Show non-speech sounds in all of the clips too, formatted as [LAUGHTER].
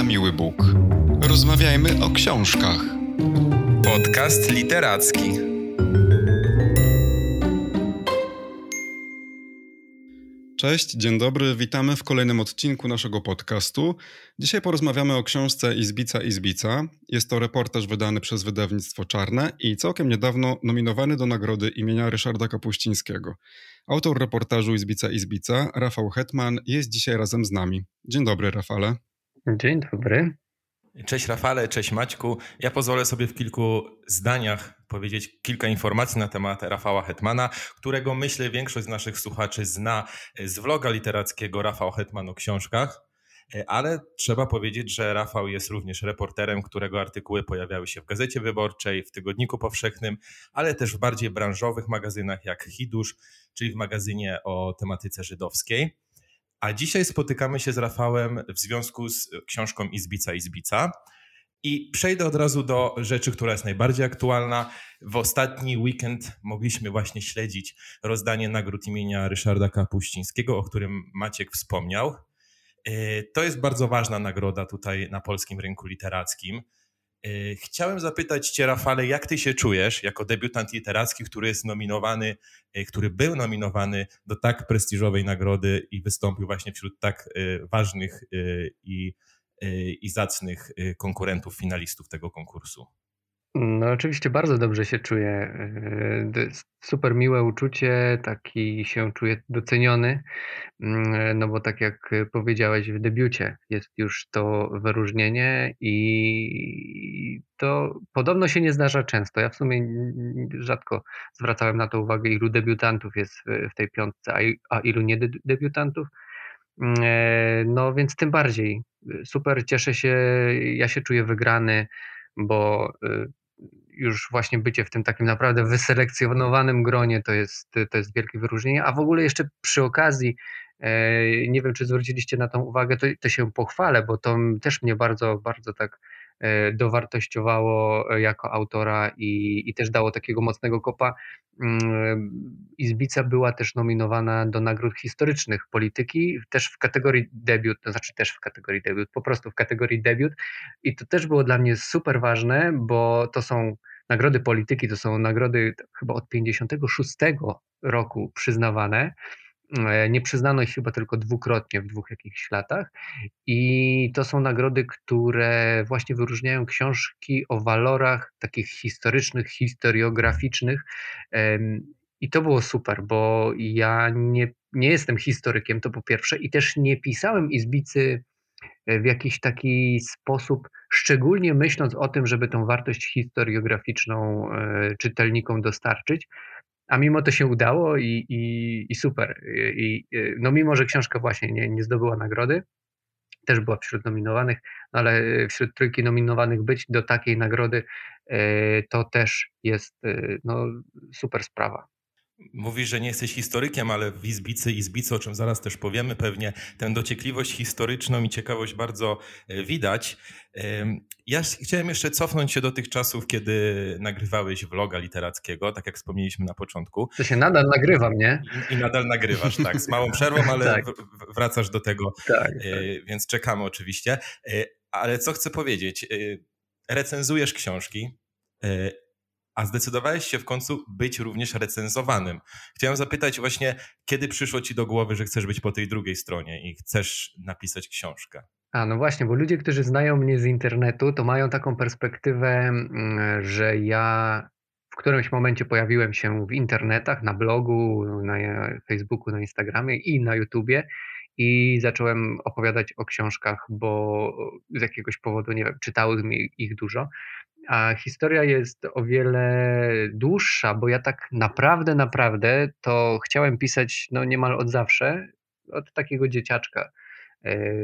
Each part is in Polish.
na miły Bóg. Rozmawiajmy o książkach. Podcast literacki. Cześć, dzień dobry, witamy w kolejnym odcinku naszego podcastu. Dzisiaj porozmawiamy o książce Izbica Izbica. Jest to reportaż wydany przez wydawnictwo Czarne i całkiem niedawno nominowany do nagrody imienia Ryszarda Kapuścińskiego. Autor reportażu Izbica Izbica, Rafał Hetman, jest dzisiaj razem z nami. Dzień dobry, Rafale. Dzień dobry. Cześć Rafale, cześć Maćku. Ja pozwolę sobie w kilku zdaniach powiedzieć kilka informacji na temat Rafała Hetmana, którego myślę większość z naszych słuchaczy zna z vloga literackiego Rafał Hetman o książkach. Ale trzeba powiedzieć, że Rafał jest również reporterem, którego artykuły pojawiały się w Gazecie Wyborczej, w Tygodniku Powszechnym, ale też w bardziej branżowych magazynach jak Hidusz, czyli w magazynie o tematyce żydowskiej. A dzisiaj spotykamy się z Rafałem w związku z książką Izbica Izbica. I przejdę od razu do rzeczy, która jest najbardziej aktualna. W ostatni weekend mogliśmy właśnie śledzić rozdanie nagród imienia Ryszarda Kapuścińskiego, o którym Maciek wspomniał. E, to jest bardzo ważna nagroda tutaj na polskim rynku literackim. E, chciałem zapytać Cię, Rafale, jak Ty się czujesz jako debiutant literacki, który jest nominowany, e, który był nominowany do tak prestiżowej nagrody i wystąpił właśnie wśród tak e, ważnych i, i zacnych konkurentów, finalistów tego konkursu? No oczywiście bardzo dobrze się czuję. Jest super miłe uczucie, taki się czuję doceniony, mm, no bo tak jak powiedziałeś w debiucie, jest już to wyróżnienie i to podobno się nie zdarza często. Ja w sumie rzadko zwracałem na to uwagę, ilu debiutantów jest w tej piątce, a ilu nie debiutantów. Mm, e, no więc tym bardziej super, cieszę się, ja się czuję wygrany, bo y, już właśnie bycie w tym takim naprawdę wyselekcjonowanym gronie to jest, to jest wielkie wyróżnienie. A w ogóle jeszcze przy okazji, e, nie wiem, czy zwróciliście na tą uwagę, to, to się pochwalę, bo to też mnie bardzo, bardzo tak dowartościowało jako autora i, i też dało takiego mocnego kopa. Mm, Izbica była też nominowana do nagród historycznych polityki, też w kategorii debiut, to znaczy też w kategorii debiut, po prostu w kategorii debiut. I to też było dla mnie super ważne, bo to są nagrody polityki, to są nagrody chyba od 56 roku przyznawane. E, nie przyznano ich chyba tylko dwukrotnie w dwóch jakichś latach. I to są nagrody, które właśnie wyróżniają książki o walorach takich historycznych, historiograficznych. I to było super, bo ja nie, nie jestem historykiem, to po pierwsze, i też nie pisałem Izbicy w jakiś taki sposób, szczególnie myśląc o tym, żeby tą wartość historiograficzną e, czytelnikom dostarczyć. A mimo to się udało i, i, i super. I, no mimo, że książka właśnie nie, nie zdobyła nagrody, też była wśród nominowanych, no ale wśród trójki nominowanych być do takiej nagrody e, to też jest e, no, super sprawa. Mówisz, że nie jesteś historykiem, ale w Izbicy, Izbicy, o czym zaraz też powiemy pewnie, tę dociekliwość historyczną i ciekawość bardzo e, widać. Ja chciałem jeszcze cofnąć się do tych czasów, kiedy nagrywałeś vloga literackiego, tak jak wspomnieliśmy na początku. To się nadal nagrywam, nie? I, i nadal nagrywasz, tak, z małą przerwą, ale tak. wracasz do tego, tak, tak. więc czekamy oczywiście. E, ale co chcę powiedzieć? Recenzujesz książki, a zdecydowałeś się w końcu być również recenzowanym. Chciałem zapytać właśnie, kiedy przyszło ci do głowy, że chcesz być po tej drugiej stronie i chcesz napisać książkę? A no właśnie, bo ludzie, którzy znają mnie z internetu, to mają taką perspektywę, mm, że ja w którymś momencie pojawiłem się w internetach, na blogu, na Facebooku, na Instagramie i na YouTubie i zacząłem opowiadać o książkach, bo z jakiegoś powodu, nie wiem, czytałem ich dużo. A historia jest o wiele dłuższa, bo ja tak naprawdę, naprawdę to chciałem pisać no niemal od zawsze, od takiego dzieciaczka. E,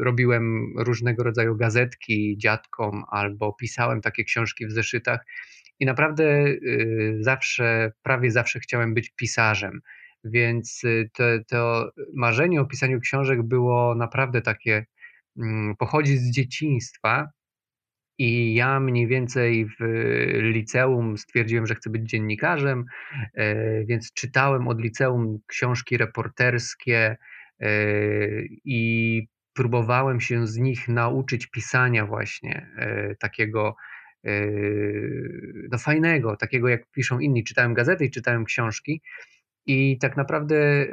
robiłem różnego rodzaju gazetki dziadkom albo pisałem takie książki w zeszytach i naprawdę y, zawsze, prawie zawsze chciałem być pisarzem. Więc y, to, to marzenie o pisaniu książek było naprawdę takie, mm, pochodzi z dzieciństwa i ja mniej więcej w liceum stwierdziłem, że chcę być dziennikarzem, e, więc czytałem od liceum książki reporterskie e, i próbowałem się z nich nauczyć pisania właśnie takiego no fajnego, takiego jak piszą inni. Czytałem gazety i czytałem książki i tak naprawdę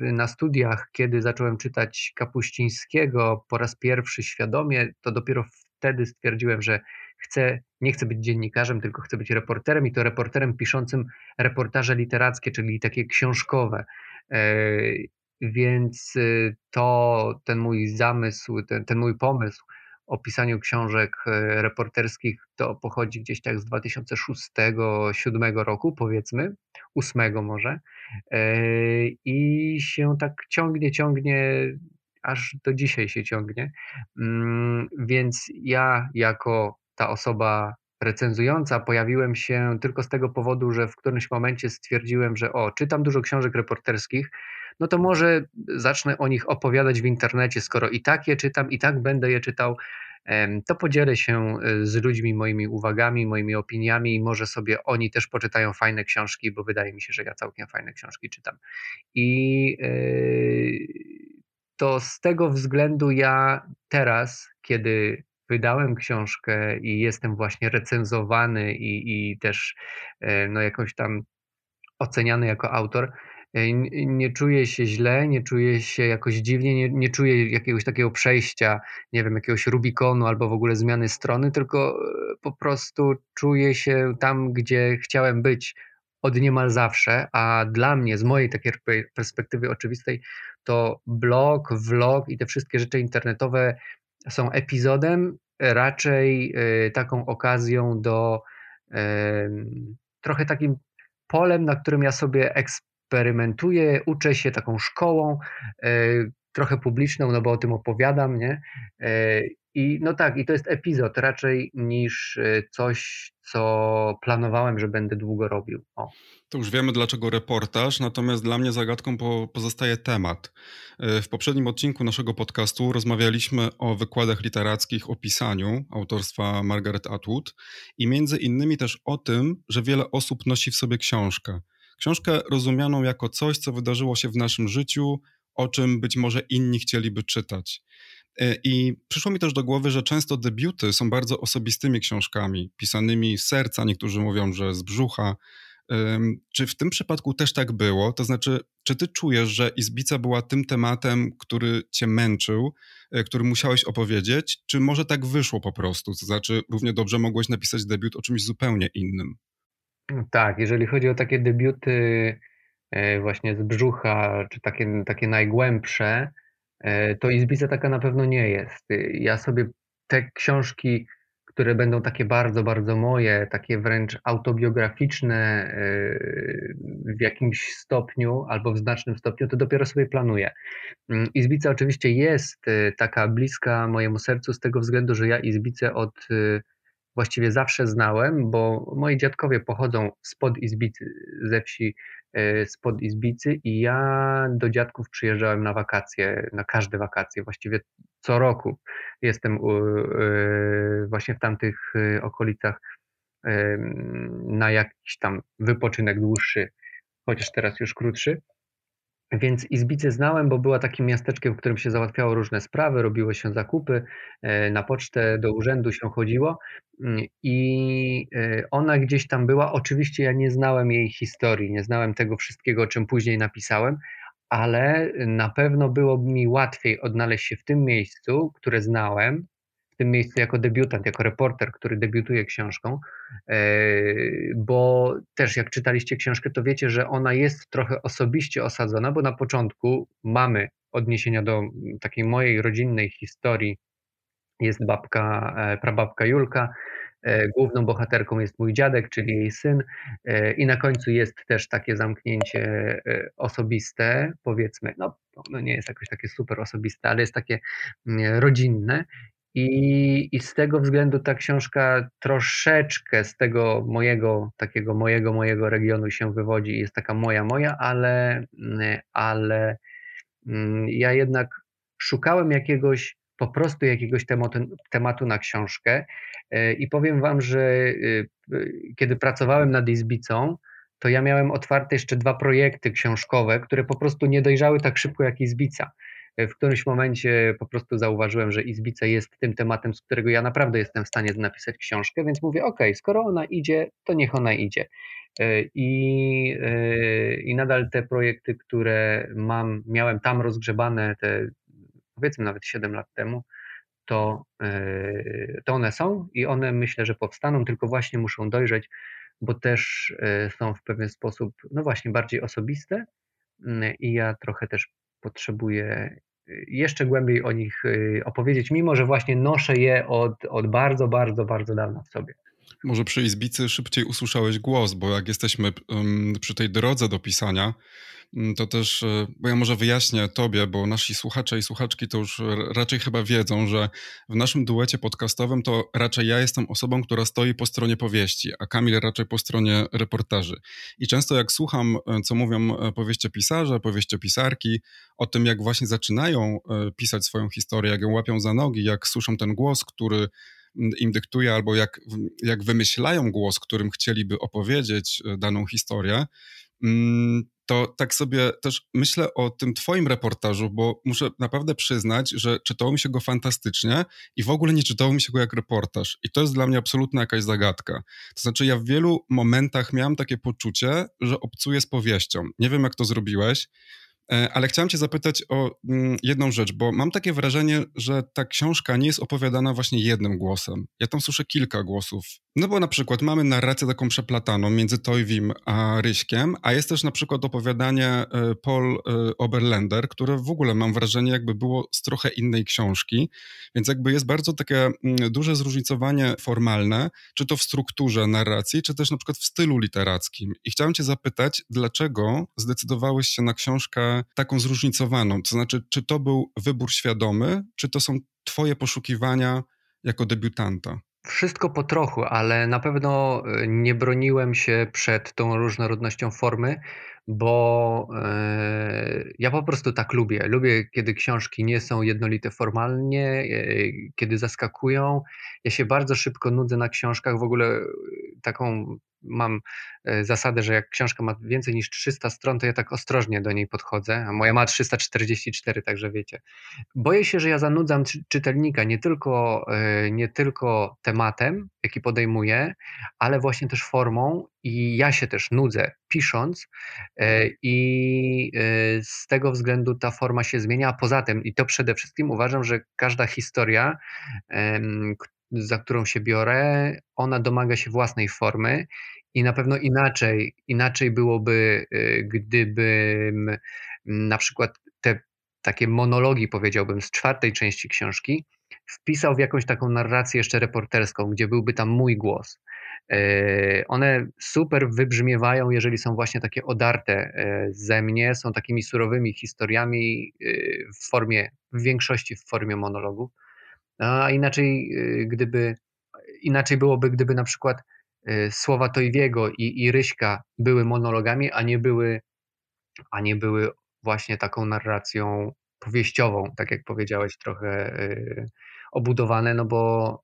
na studiach, kiedy zacząłem czytać Kapuścińskiego po raz pierwszy świadomie, to dopiero wtedy stwierdziłem, że chcę, nie chcę być dziennikarzem, tylko chcę być reporterem i to reporterem piszącym reportaże literackie, czyli takie książkowe. E, więc y, to ten mój zamysł, ten, ten mój pomysł o pisaniu książek e, reporterskich to pochodzi gdzieś tak z 2006-2007 roku, powiedzmy, 8 może. E, I się tak ciągnie, ciągnie, aż do dzisiaj się ciągnie. Mm, więc ja, jako ta osoba recenzująca, pojawiłem się tylko z tego powodu, że w którymś momencie stwierdziłem, że o, czytam dużo książek reporterskich, no to może zacznę o nich opowiadać w internecie, skoro i tak je czytam, i tak będę je czytał, to podzielę się e, z ludźmi moimi uwagami, moimi opiniami i może sobie oni też poczytają fajne książki, bo wydaje mi się, że ja całkiem fajne książki czytam. I e, to z tego względu ja teraz, kiedy wydałem książkę i jestem właśnie recenzowany i, i też e, no, jakoś tam oceniany jako autor, E, nie czuję się źle, nie czuję się jakoś dziwnie, nie, nie czuję jakiegoś takiego przejścia, nie wiem, jakiegoś Rubikonu albo w ogóle zmiany strony, tylko e, po prostu czuję się tam, gdzie chciałem być od niemal zawsze, a dla mnie, z mojej takiej perspektywy oczywistej, to blog, vlog i te wszystkie rzeczy internetowe są epizodem, raczej e, taką okazją do trochę takim polem, na którym ja sobie eks eksperymentuję, uczę się taką szkołą, e, trochę publiczną, no bo o tym opowiadam, nie? E, I no tak, i to jest epizod raczej niż e, coś, co planowałem, że będę długo robił. O. To już wiemy dlaczego reportaż, natomiast dla mnie zagadką pozostaje temat. W poprzednim odcinku naszego podcastu rozmawialiśmy o wykładach literackich o pisaniu autorstwa Margaret Atwood i między innymi też o tym, że wiele osób nosi w sobie książkę. Książkę rozumianą jako coś, co wydarzyło się w naszym życiu, o czym być może inni chcieliby czytać. E, I przyszło mi też do głowy, że często debiuty są bardzo osobistymi książkami, pisanymi z serca, niektórzy mówią, że z brzucha. Czy w tym przypadku też tak było? To znaczy, czy ty czujesz, że Izbica była tym tematem, który cię męczył, e, który musiałeś opowiedzieć, czy może tak wyszło po prostu? To znaczy, równie dobrze mogłeś napisać debiut o czymś zupełnie innym? Tak, jeżeli chodzi o takie debiuty właśnie z brzucha, czy takie, takie najgłębsze, e, to Izbica taka na pewno nie jest. Ja sobie te książki, które będą takie bardzo, bardzo moje, takie wręcz autobiograficzne e, w jakimś stopniu albo w znacznym stopniu, to dopiero sobie planuję. Mm, Izbica oczywiście jest taka bliska mojemu sercu z tego względu, że ja Izbicę od właściwie zawsze znałem, bo moi dziadkowie pochodzą spod Izbicy, ze wsi e, spod Izbicy i ja do dziadków przyjeżdżałem na wakacje, na każde wakacje, właściwie co roku jestem e, właśnie w tamtych e, okolicach na jakiś tam wypoczynek dłuższy, chociaż teraz już krótszy. Więc Izbicę znałem, bo była takim miasteczkiem, w którym się załatwiało różne sprawy, robiło się zakupy, e, na pocztę, do urzędu się chodziło mm, i e, ona gdzieś tam była. Oczywiście ja nie znałem jej historii, nie znałem tego wszystkiego, o czym później napisałem, ale na pewno byłoby mi łatwiej odnaleźć się w tym miejscu, które znałem, tym miejscu jako debiutant, jako reporter, który debiutuje książką, e, bo też jak czytaliście książkę, to wiecie, że ona jest trochę osobiście osadzona, bo na początku mamy odniesienia do takiej mojej rodzinnej historii. Jest babka, e, prababka Julka, e, Główną bohaterką jest mój dziadek, czyli jej syn, i na końcu jest też takie zamknięcie osobiste, powiedzmy, no, no nie jest jakoś takie super osobiste, ale jest takie mm, rodzinne. I, I z tego względu ta książka troszeczkę z tego mojego, takiego mojego, mojego regionu się wywodzi. Jest taka moja, moja, ale, ale mm, ja jednak szukałem jakiegoś, po prostu jakiegoś tematu, tematu na książkę e, i powiem wam, że y, kiedy pracowałem nad Izbicą, to ja miałem otwarte jeszcze dwa projekty książkowe, które po prostu nie dojrzały tak szybko jak Izbica. W którymś momencie po prostu zauważyłem, że Izbica jest tym tematem, z którego ja naprawdę jestem w stanie napisać książkę, więc mówię, ok, skoro ona idzie, to niech ona idzie. I, I nadal te projekty, które mam, miałem tam rozgrzebane, te powiedzmy nawet 7 lat temu, to, to one są i one myślę, że powstaną, tylko właśnie muszą dojrzeć bo też e, są w pewien sposób, no właśnie, bardziej osobiste mm, i ja trochę też potrzebuję e, jeszcze głębiej o nich e, opowiedzieć, mimo że właśnie noszę je od, od bardzo, bardzo, bardzo dawna w sobie. Może przy Izbicy szybciej usłyszałeś głos, bo jak jesteśmy przy tej drodze do pisania, Mm, to też, e, bo ja może wyjaśnię tobie, bo nasi słuchacze i słuchaczki to już raczej chyba wiedzą, że w naszym duecie podcastowym to raczej ja jestem osobą, która stoi po stronie powieści, a Kamil raczej po stronie reportaży. I często jak słucham, e, co mówią e, powieściopisarze, powieściopisarki, o tym jak właśnie zaczynają pisać swoją historię, jak ją łapią za nogi, jak słyszą ten głos, który im dyktuje, albo jak, jak wymyślają głos, którym chcieliby opowiedzieć daną historię, mm, to tak sobie też myślę o tym twoim reportażu, bo muszę naprawdę przyznać, że czytało mi się go fantastycznie i w ogóle nie czytało mi się go jak reportaż. I to jest dla mnie absolutna jakaś zagadka. To znaczy ja w wielu momentach miałem takie poczucie, że obcuję z powieścią. Nie wiem jak to zrobiłeś, E, ale chciałem Cię zapytać o mm, jedną rzecz, bo mam takie wrażenie, że ta książka nie jest opowiadana właśnie jednym głosem. Ja tam słyszę kilka głosów. No bo na przykład mamy narrację taką przeplataną między Toywim a Ryśkiem, a jest też na przykład opowiadanie e, Paul e, Oberländer, które w ogóle mam wrażenie jakby było z trochę innej książki, więc jakby jest bardzo takie mm, duże zróżnicowanie formalne, czy to w strukturze narracji, czy też na przykład w stylu literackim. I chciałem Cię zapytać, dlaczego zdecydowałeś się na książkę taką zróżnicowaną? To znaczy, czy to był wybór świadomy, czy to są Twoje poszukiwania jako debiutanta? Wszystko po trochu, ale na pewno e, nie broniłem się przed tą różnorodnością formy, bo e, ja po prostu tak lubię. Lubię, kiedy książki nie są jednolite formalnie, e, kiedy zaskakują. Ja się bardzo szybko nudzę na książkach. W ogóle taką mam e, zasadę, że jak książka ma więcej niż 300 stron, to ja tak ostrożnie do niej podchodzę, a moja ma 344, także wiecie. Boję się, że ja zanudzam czytelnika nie tylko, e, nie tylko tematem, jaki podejmuję, ale właśnie też formą i ja się też nudzę pisząc e, i z tego względu ta forma się zmienia, a poza tym, i to przede wszystkim uważam, że każda historia, za którą się biorę, ona domaga się własnej formy i na pewno inaczej, inaczej byłoby, y, gdybym na przykład te takie monologi, powiedziałbym, z czwartej części książki, wpisał w jakąś taką narrację jeszcze reporterską, gdzie byłby tam mój głos. Y, one super wybrzmiewają, jeżeli są właśnie takie odarte y, ze mnie, są takimi surowymi historiami w formie, w większości w formie monologów. A inaczej, y, gdyby, inaczej byłoby, gdyby na przykład y, słowa Tojwiego i, i Ryśka były monologami, a nie były, a nie były właśnie taką narracją powieściową, tak jak powiedziałeś, trochę y, obudowane, no bo,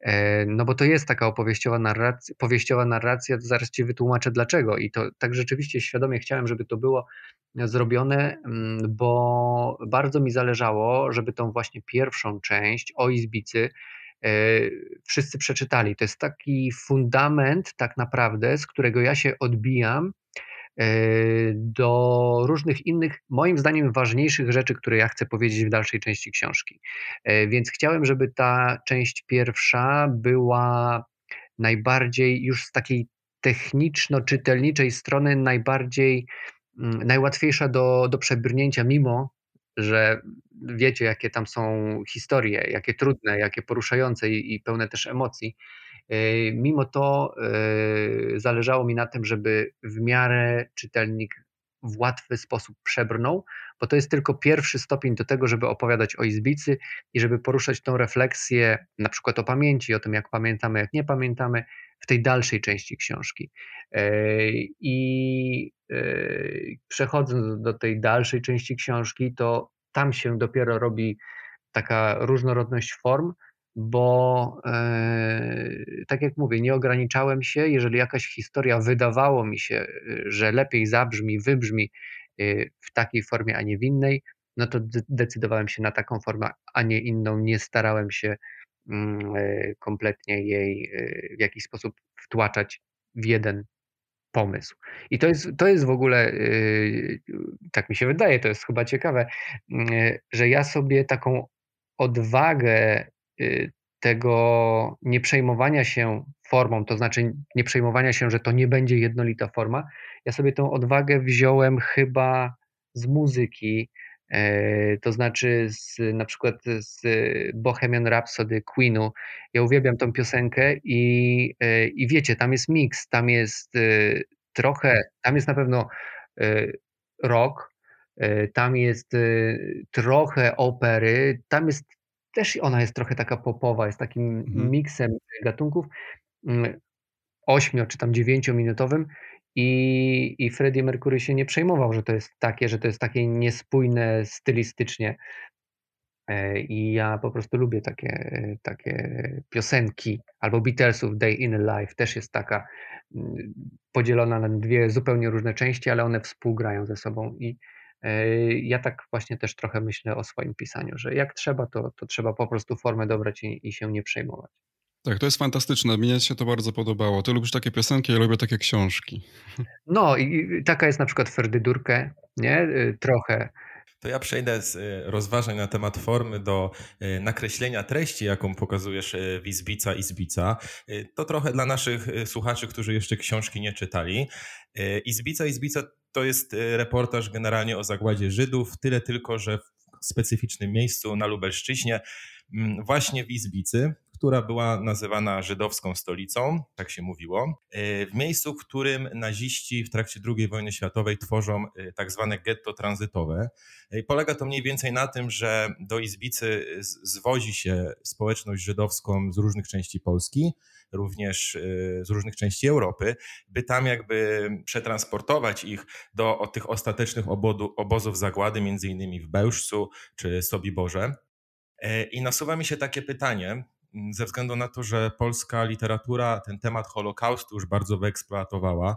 e, no bo to jest taka opowieściowa narracja, powieściowa narracja, to zaraz Ci wytłumaczę dlaczego i to tak rzeczywiście świadomie chciałem, żeby to było zrobione, mm, bo bardzo mi zależało, żeby tą właśnie pierwszą część o Izbicy e, wszyscy przeczytali. To jest taki fundament tak naprawdę, z którego ja się odbijam e, do różnych innych, moim zdaniem, ważniejszych rzeczy, które ja chcę powiedzieć w dalszej części książki. E, więc chciałem, żeby ta część pierwsza była najbardziej już z takiej techniczno-czytelniczej strony najbardziej Mm, najłatwiejsza do, do przebrnięcia, mimo że wiecie, jakie tam są historie, jakie trudne, jakie poruszające i, i pełne też emocji. Mimo to e, zależało mi na tym, żeby w miarę czytelnik w łatwy sposób przebrnął, bo to jest tylko pierwszy stopień do tego, żeby opowiadać o Izbicy i żeby poruszać tą refleksję, na przykład o pamięci, o tym, jak pamiętamy, jak nie pamiętamy, w tej dalszej części książki. E, I e, przechodząc do tej dalszej części książki, to tam się dopiero robi taka różnorodność form, bo e, tak jak mówię, nie ograniczałem się, jeżeli jakaś historia wydawało mi się, że lepiej zabrzmi, wybrzmi w takiej formie, a nie w innej, no to decydowałem się na taką formę, a nie inną. Nie starałem się mm, e, kompletnie jej e, w jakiś sposób wtłaczać w jeden pomysł. I to jest, to jest w ogóle, tak mi się wydaje, to jest chyba ciekawe, że ja sobie taką odwagę tego nie przejmowania się formą, to znaczy nie przejmowania się, że to nie będzie jednolita forma, ja sobie tą odwagę wziąłem chyba z muzyki, e, to znaczy z, na przykład z Bohemian Rhapsody Queenu. Ja uwielbiam tą piosenkę i, e, i wiecie, tam jest miks, tam jest e, trochę, tam jest na pewno rock, tam jest trochę opery, tam jest też ona jest trochę taka popowa, jest takim mhm. miksem gatunków, mm, ośmio czy tam dziewięciominutowym i, i Freddie Mercury się nie przejmował, że to jest takie, że to jest takie niespójne stylistycznie. E, I ja po prostu lubię takie, takie piosenki. Albo Beatlesów Day in a Life też jest taka mm, podzielona na dwie zupełnie różne części, ale one współgrają ze sobą. I ja tak właśnie też trochę myślę o swoim pisaniu, że jak trzeba, to, to trzeba po prostu formę dobrać i, i się nie przejmować. Tak, to jest fantastyczne. Mnie się to bardzo podobało. Ty lubisz takie piosenki, ja lubię takie książki. No i taka jest na przykład Ferdydurkę, nie? Y, trochę. To ja przejdę z y, rozważań na temat formy do y, nakreślenia treści, jaką pokazujesz w Izbica Izbica. To trochę dla naszych słuchaczy, którzy jeszcze książki nie czytali. Izbica Izbica to jest reportaż generalnie o zagładzie Żydów, tyle tylko, że w specyficznym miejscu na Lubelszczyźnie, mm, właśnie w Izbicy, która była nazywana żydowską stolicą, tak się mówiło, e, w miejscu, w którym naziści w trakcie II wojny światowej tworzą e, tak zwane getto tranzytowe. E, polega to mniej więcej na tym, że do Izbicy zwozi się społeczność żydowską z różnych części Polski, również z różnych części Europy, by tam jakby przetransportować ich do tych ostatecznych obodu, obozów zagłady, między innymi w Bełżcu czy Sobiborze. I nasuwa mi się takie pytanie, ze względu na to, że polska literatura ten temat Holokaustu już bardzo wyeksploatowała.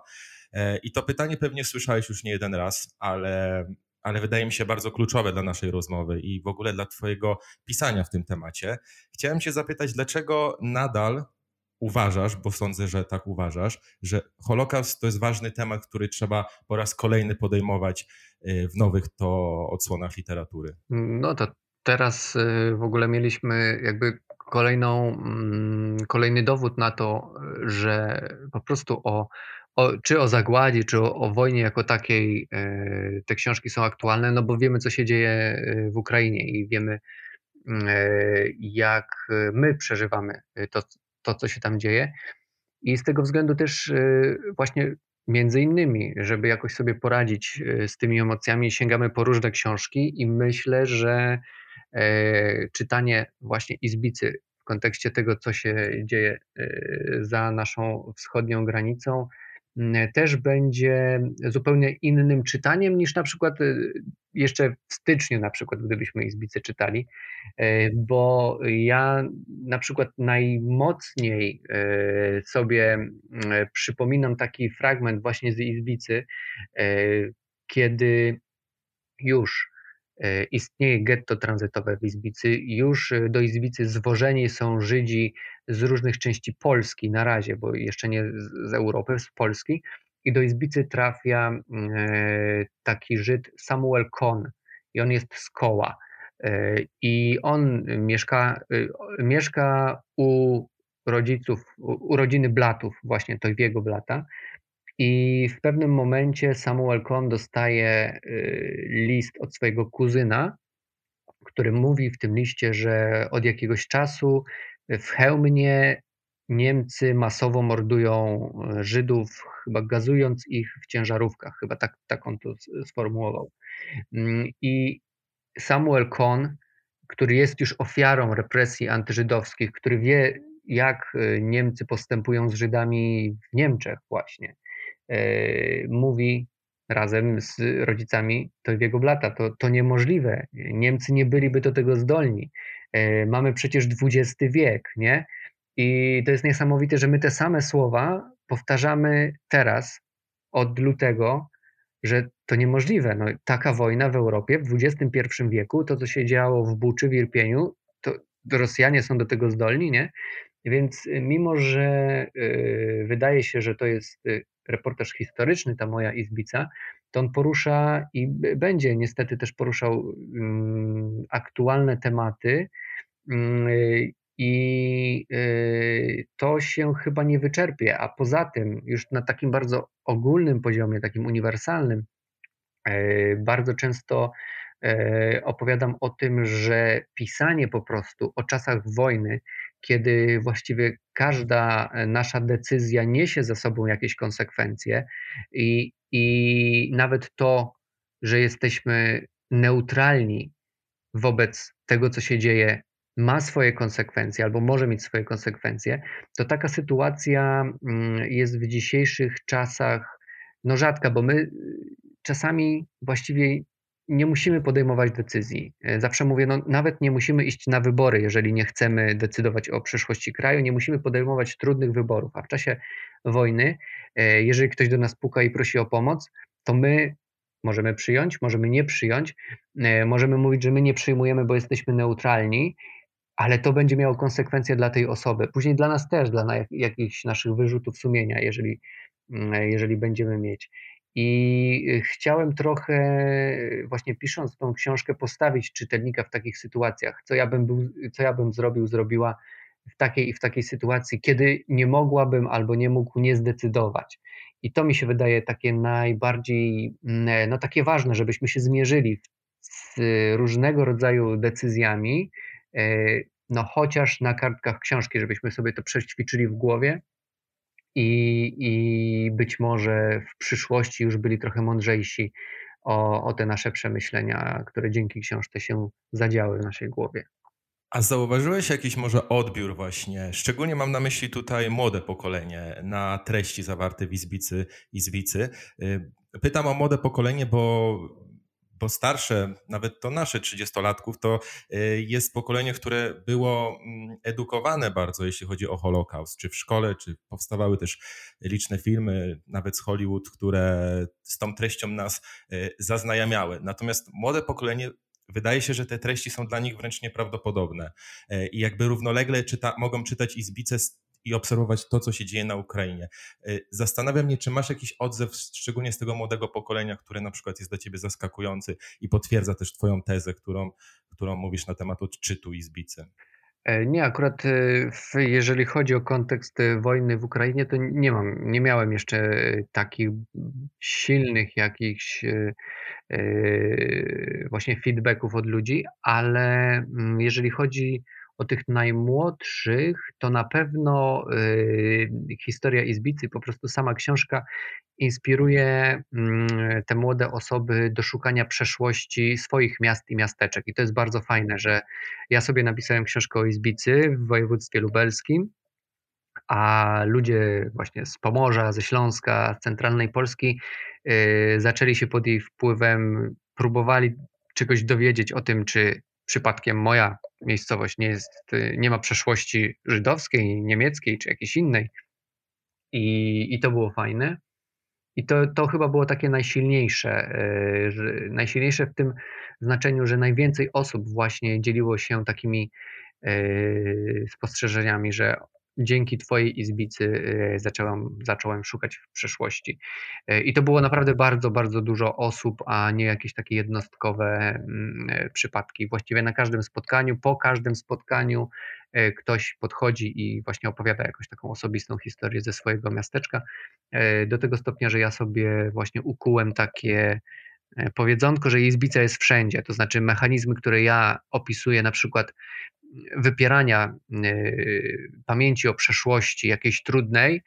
E, I to pytanie pewnie słyszałeś już nie jeden raz, ale, ale wydaje mi się bardzo kluczowe dla naszej rozmowy i w ogóle dla Twojego pisania w tym temacie. Chciałem Cię zapytać, dlaczego nadal uważasz, bo sądzę, że tak uważasz, że Holokaust to jest ważny temat, który trzeba po raz kolejny podejmować e, w nowych to odsłonach literatury? No to teraz e, w ogóle mieliśmy jakby kolejną, mm, kolejny dowód na to, że po prostu o, o czy o zagładzie, czy o, o, wojnie jako takiej e, te książki są aktualne, no bo wiemy, co się dzieje e, w Ukrainie i wiemy, mm, e, jak my przeżywamy to, to, co się tam dzieje. I z tego względu też właśnie między innymi, żeby jakoś sobie poradzić z tymi emocjami, sięgamy po różne książki i myślę, że czytanie właśnie Izbicy w kontekście tego, co się dzieje e, za naszą wschodnią granicą, też będzie zupełnie innym czytaniem niż na przykład e, jeszcze w styczniu, na przykład, gdybyśmy Izbicy czytali, bo ja na przykład najmocniej sobie przypominam taki fragment właśnie z Izbicy, kiedy już E, istnieje getto tranzytowe w Izbicy. Już e, do Izbicy zwożeni są Żydzi z różnych części Polski na razie, bo jeszcze nie z Europy, z Polski. I do Izbicy trafia e, taki Żyd Samuel Kohn i on jest z Koła. I on mieszka, mieszka u rodziców, u rodziny Blatów, właśnie Tojwiego Blata. I w pewnym momencie Samuel Kohn dostaje y, list od swojego kuzyna, który mówi w tym liście, że od jakiegoś czasu w Chełmnie Niemcy masowo mordują y, Żydów, chyba gazując ich w ciężarówkach, chyba tak, tak on to sformułował. Mm, I Samuel Kohn, który jest już ofiarą represji antyżydowskich, który wie, jak y, Niemcy postępują z Żydami w Niemczech właśnie, mówi razem z rodzicami Toybiego Blata. To, to niemożliwe. Niemcy nie byliby do tego zdolni. E, mamy przecież XX wiek, nie? I to jest niesamowite, że my te same słowa powtarzamy teraz od lutego że to niemożliwe. No, taka wojna w Europie w XXI wieku, to co się działo w Buczy, w Irpieniu, to Rosjanie są do tego zdolni, nie? Więc y, mimo, że y, wydaje się, że to jest y, reportaż historyczny, ta moja izbica, to on porusza i będzie niestety też poruszał mm, aktualne tematy. Mm, I to się chyba nie wyczerpie. A poza tym, już na takim bardzo ogólnym poziomie, takim uniwersalnym, bardzo często opowiadam o tym, że pisanie po prostu o czasach wojny kiedy właściwie każda e, nasza decyzja niesie ze sobą jakieś konsekwencje i, i nawet to, że jesteśmy neutralni wobec tego, co się dzieje, ma swoje konsekwencje albo może mieć swoje konsekwencje, to taka sytuacja mm, jest w dzisiejszych czasach no rzadka, bo my y, czasami właściwie nie musimy podejmować decyzji. E, zawsze mówię, no, nawet nie musimy iść na wybory, jeżeli nie chcemy decydować o przyszłości kraju, nie musimy podejmować trudnych wyborów. A w czasie wojny, e, jeżeli ktoś do nas puka i prosi o pomoc, to my możemy przyjąć, możemy nie przyjąć, e, możemy mówić, że my nie przyjmujemy, bo jesteśmy neutralni, ale to będzie miało konsekwencje dla tej osoby. Później dla nas też, dla jakichś naszych wyrzutów sumienia, jeżeli, mm, jeżeli będziemy mieć. I y, chciałem trochę, właśnie pisząc tą książkę, postawić czytelnika w takich sytuacjach, co ja bym, był, co ja bym zrobił, zrobiła w takiej i w takiej sytuacji, kiedy nie mogłabym albo nie mógł nie zdecydować. I to mi się wydaje takie najbardziej, mm, no takie ważne, żebyśmy się zmierzyli z różnego rodzaju decyzjami, y, no chociaż na kartkach książki, żebyśmy sobie to przećwiczyli w głowie, i, i być może w przyszłości już byli trochę mądrzejsi o, o te nasze przemyślenia, które dzięki książce się zadziały w naszej głowie. A zauważyłeś jakiś może odbiór właśnie, szczególnie mam na myśli tutaj młode pokolenie, na treści zawarte w Izbicy, Izbicy. Y, pytam o młode pokolenie, bo bo starsze, nawet to nasze 30-latków, to y, jest pokolenie, które było mm, edukowane bardzo, jeśli chodzi o Holokaust, czy w szkole, czy powstawały też liczne filmy, nawet z Hollywood, które z tą treścią nas y, zaznajamiały. Natomiast młode pokolenie Wydaje się, że te treści są dla nich wręcz nieprawdopodobne y, i jakby równolegle czyta, mogą czytać Izbice i obserwować to, co się dzieje na Ukrainie. Y, zastanawiam się, czy masz jakiś odzew, szczególnie z tego młodego pokolenia, które na przykład jest dla ciebie zaskakujący i potwierdza też twoją tezę, którą, którą mówisz na temat odczytu i zbicy. E, nie, akurat e, jeżeli chodzi o kontekst e, wojny w Ukrainie, to nie mam, nie miałem jeszcze takich silnych jakichś właśnie feedbacków od ludzi, ale mm, jeżeli chodzi o tych najmłodszych, to na pewno y, historia Izbicy, po prostu sama książka inspiruje mm, te młode osoby do szukania przeszłości swoich miast i miasteczek. I to jest bardzo fajne, że ja sobie napisałem książkę o Izbicy w województwie lubelskim, a ludzie właśnie z Pomorza, ze Śląska, z centralnej Polski y, zaczęli się pod jej wpływem, próbowali czegoś dowiedzieć o tym, czy przypadkiem moja miejscowość nie, jest, nie ma przeszłości żydowskiej, niemieckiej czy jakiejś innej. I, i to było fajne. I to, to chyba było takie najsilniejsze, że, najsilniejsze w tym znaczeniu, że najwięcej osób właśnie dzieliło się takimi e, spostrzeżeniami, że dzięki Twojej izbicy e, zacząłem, zacząłem szukać w przeszłości. E, I to było naprawdę bardzo, bardzo dużo osób, a nie jakieś takie jednostkowe mm, e, przypadki. Właściwie na każdym spotkaniu, po każdym spotkaniu ktoś podchodzi i właśnie opowiada jakąś taką osobistą historię ze swojego miasteczka. Do tego stopnia, że ja sobie właśnie ukułem takie powiedzonko, że izbica jest wszędzie. To znaczy mechanizmy, które ja opisuję na przykład wypierania y, pamięci o przeszłości jakiejś trudnej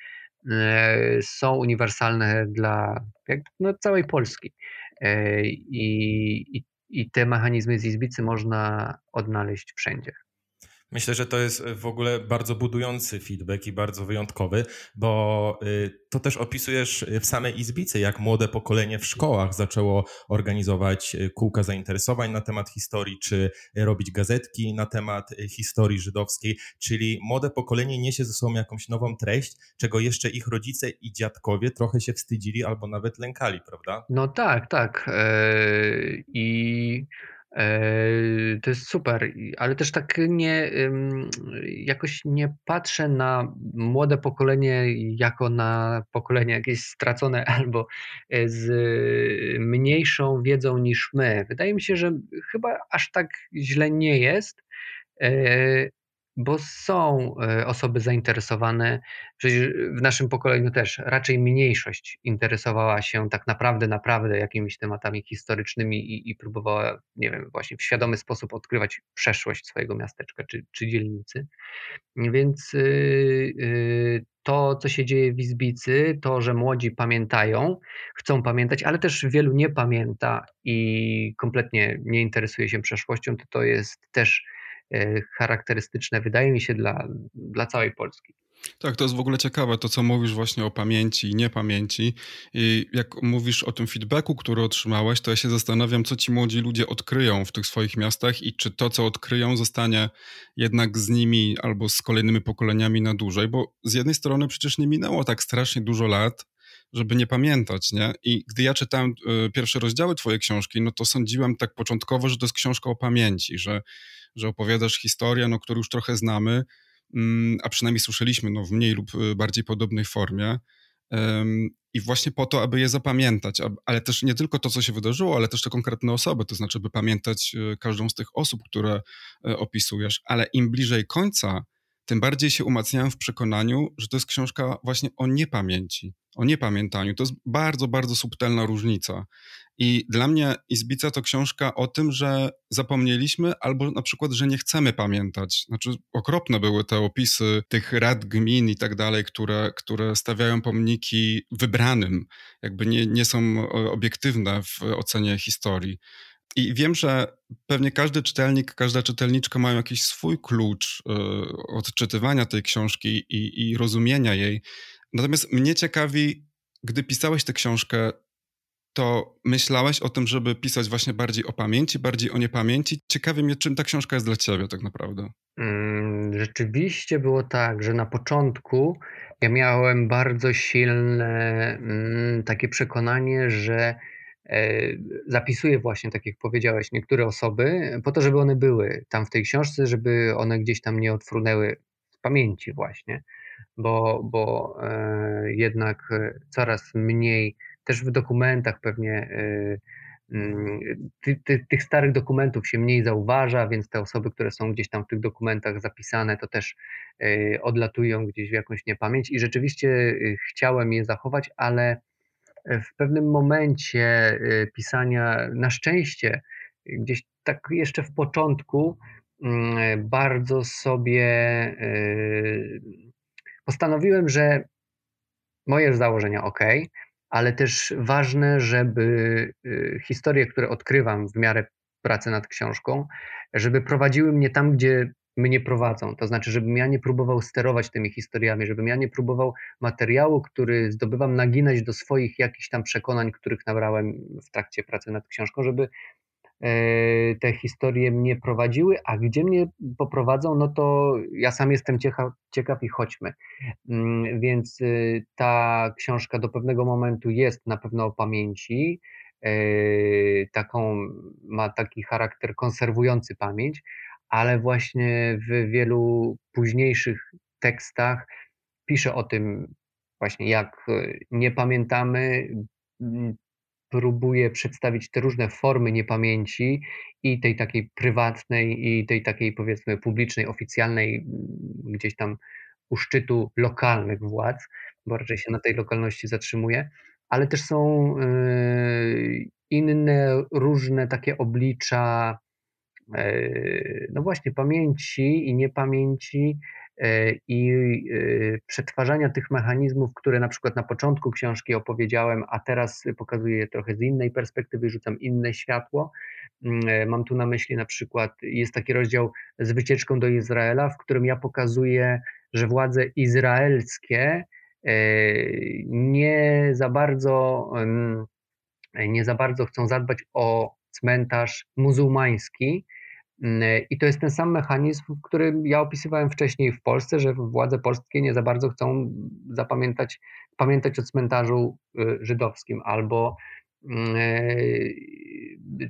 y, są uniwersalne dla no, całej Polski. I, i, I te mechanizmy z Izbicy można odnaleźć wszędzie. Myślę, że to jest w ogóle bardzo budujący feedback i bardzo wyjątkowy, bo y, to też opisujesz w samej Izbicy, jak młode pokolenie w szkołach zaczęło organizować y, kółka zainteresowań na temat historii, czy robić gazetki na temat y, historii żydowskiej, czyli młode pokolenie niesie ze sobą jakąś nową treść, czego jeszcze ich rodzice i dziadkowie trochę się wstydzili albo nawet lękali, prawda? No tak, tak. E, I to jest super, ale też tak nie, jakoś nie patrzę na młode pokolenie jako na pokolenie jakieś stracone [LAUGHS] albo e, z mniejszą wiedzą niż my. Wydaje mi się, że chyba aż tak źle nie jest. Bo są e, osoby zainteresowane, przecież w naszym pokoleniu też raczej mniejszość interesowała się tak naprawdę, naprawdę jakimiś tematami historycznymi i, i próbowała, nie wiem, właśnie w świadomy sposób odkrywać przeszłość swojego miasteczka czy, czy dzielnicy. Więc yy, to, co się dzieje w Izbicy, to, że młodzi pamiętają, chcą pamiętać, ale też wielu nie pamięta i kompletnie nie interesuje się przeszłością, to to jest też charakterystyczne, wydaje mi się, dla, dla całej Polski. Tak, to jest w ogóle ciekawe, to co mówisz właśnie o pamięci i niepamięci. I jak mówisz o tym feedbacku, który otrzymałeś, to ja się zastanawiam, co ci młodzi ludzie odkryją w tych swoich miastach i czy to, co odkryją, zostanie jednak z nimi albo z kolejnymi pokoleniami na dłużej, bo z jednej strony przecież nie minęło tak strasznie dużo lat, żeby nie pamiętać, nie? I gdy ja czytałem y, pierwsze rozdziały twojej książki, no to sądziłem tak początkowo, że to jest książka o pamięci, że że opowiadasz historię, no, którą już trochę znamy, mm, a przynajmniej słyszeliśmy no, w mniej lub y, bardziej podobnej formie. I właśnie po to, aby je zapamiętać, ale też nie tylko to, co się wydarzyło, ale też te konkretne osoby, to znaczy, by pamiętać y, każdą z tych osób, które opisujesz, ale im bliżej końca, tym bardziej się umacniałem w przekonaniu, że to jest książka właśnie o niepamięci, o niepamiętaniu. To jest bardzo, bardzo subtelna różnica. I dla mnie Izbica to książka o tym, że zapomnieliśmy albo na przykład, że nie chcemy pamiętać. Znaczy okropne były te opisy tych rad gmin i tak dalej, które, które stawiają pomniki wybranym, jakby nie, nie są obiektywne w ocenie historii. I wiem, że pewnie każdy czytelnik, każda czytelniczka mają jakiś swój klucz y, odczytywania tej książki i, i rozumienia jej. Natomiast mnie ciekawi, gdy pisałeś tę książkę, to myślałeś o tym, żeby pisać właśnie bardziej o pamięci, bardziej o niepamięci? Ciekawi mnie, czym ta książka jest dla ciebie tak naprawdę. Mm, rzeczywiście było tak, że na początku ja miałem bardzo silne mm, takie przekonanie, że e, zapisuję właśnie, tak jak powiedziałeś, niektóre osoby po to, żeby one były tam w tej książce, żeby one gdzieś tam nie odfrunęły z pamięci właśnie, bo, bo e, jednak coraz mniej też w dokumentach pewnie y, mm, ty, ty, tych starych dokumentów się mniej zauważa, więc te osoby, które są gdzieś tam w tych dokumentach zapisane, to też odlatują gdzieś w jakąś niepamięć i rzeczywiście chciałem je zachować, ale w pewnym momencie pisania, na szczęście, gdzieś tak jeszcze w początku, mm, bardzo sobie postanowiłem, że moje założenia ok, ale też ważne, żeby y, historie, które odkrywam w miarę pracy nad książką, żeby prowadziły mnie tam, gdzie mnie prowadzą. To znaczy, żebym ja nie próbował sterować tymi historiami, żebym ja nie próbował materiału, który zdobywam, naginać do swoich jakichś tam przekonań, których nabrałem w trakcie pracy nad książką, żeby E, te historie mnie prowadziły, a gdzie mnie poprowadzą, no to ja sam jestem ciekaw, ciekaw i chodźmy. Mm, więc y, ta książka do pewnego momentu jest na pewno o pamięci, e, taką, ma taki charakter konserwujący pamięć, ale właśnie w wielu późniejszych tekstach piszę o tym właśnie, jak y, nie pamiętamy, próbuje przedstawić te różne formy niepamięci i tej takiej prywatnej, i tej takiej powiedzmy publicznej, oficjalnej, gdzieś tam u szczytu lokalnych władz, bo raczej się na tej lokalności zatrzymuje, ale też są yy, inne, różne takie oblicza, no właśnie, pamięci i niepamięci, i przetwarzania tych mechanizmów, które na przykład na początku książki opowiedziałem, a teraz pokazuję je trochę z innej perspektywy, rzucam inne światło. Mm, mam tu na myśli na przykład, jest taki rozdział z wycieczką do Izraela, w którym ja pokazuję, że władze izraelskie nie za bardzo nie za bardzo chcą zadbać o cmentarz muzułmański. Mm, I to jest ten sam mechanizm, który ja opisywałem wcześniej w Polsce, że władze polskie nie za bardzo chcą zapamiętać, pamiętać o cmentarzu y, żydowskim, albo e,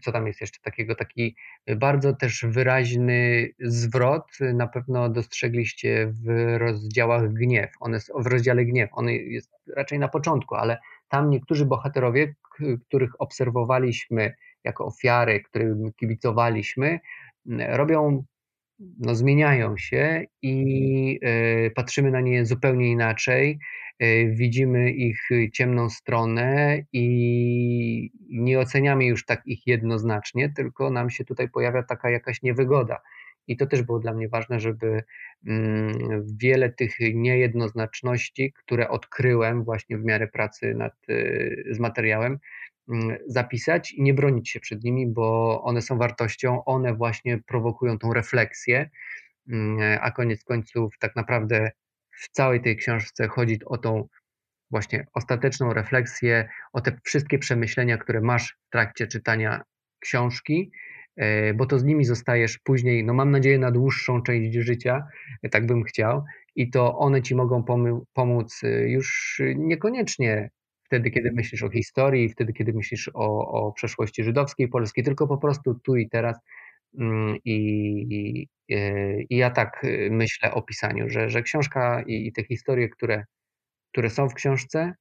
co tam jest jeszcze takiego, taki bardzo też wyraźny zwrot, na pewno dostrzegliście w rozdziałach gniew, one, w rozdziale gniew, on jest raczej na początku, ale tam niektórzy bohaterowie, których obserwowaliśmy jako ofiary, którym kibicowaliśmy, robią, no, zmieniają się i y, patrzymy na nie zupełnie inaczej. Y, widzimy ich ciemną stronę i nie oceniamy już tak ich jednoznacznie, tylko nam się tutaj pojawia taka jakaś niewygoda. I to też było dla mnie ważne, żeby mm, wiele tych niejednoznaczności, które odkryłem właśnie w miarę pracy nad, y, z materiałem, zapisać i nie bronić się przed nimi, bo one są wartością, one właśnie prowokują tą refleksję, mm, a koniec końców tak naprawdę w całej tej książce chodzi o tą właśnie ostateczną refleksję, o te wszystkie przemyślenia, które masz w trakcie czytania książki, E, bo to z nimi zostajesz później, no mam nadzieję, na dłuższą część życia, e, tak bym chciał, i to one ci mogą pomóc e, już niekoniecznie wtedy, kiedy myślisz o historii, wtedy, kiedy myślisz o, o przeszłości żydowskiej, polskiej, tylko po prostu tu i teraz. Mm, I, i, i ja tak myślę o pisaniu, że, że książka i, i te historie, które, które są w książce,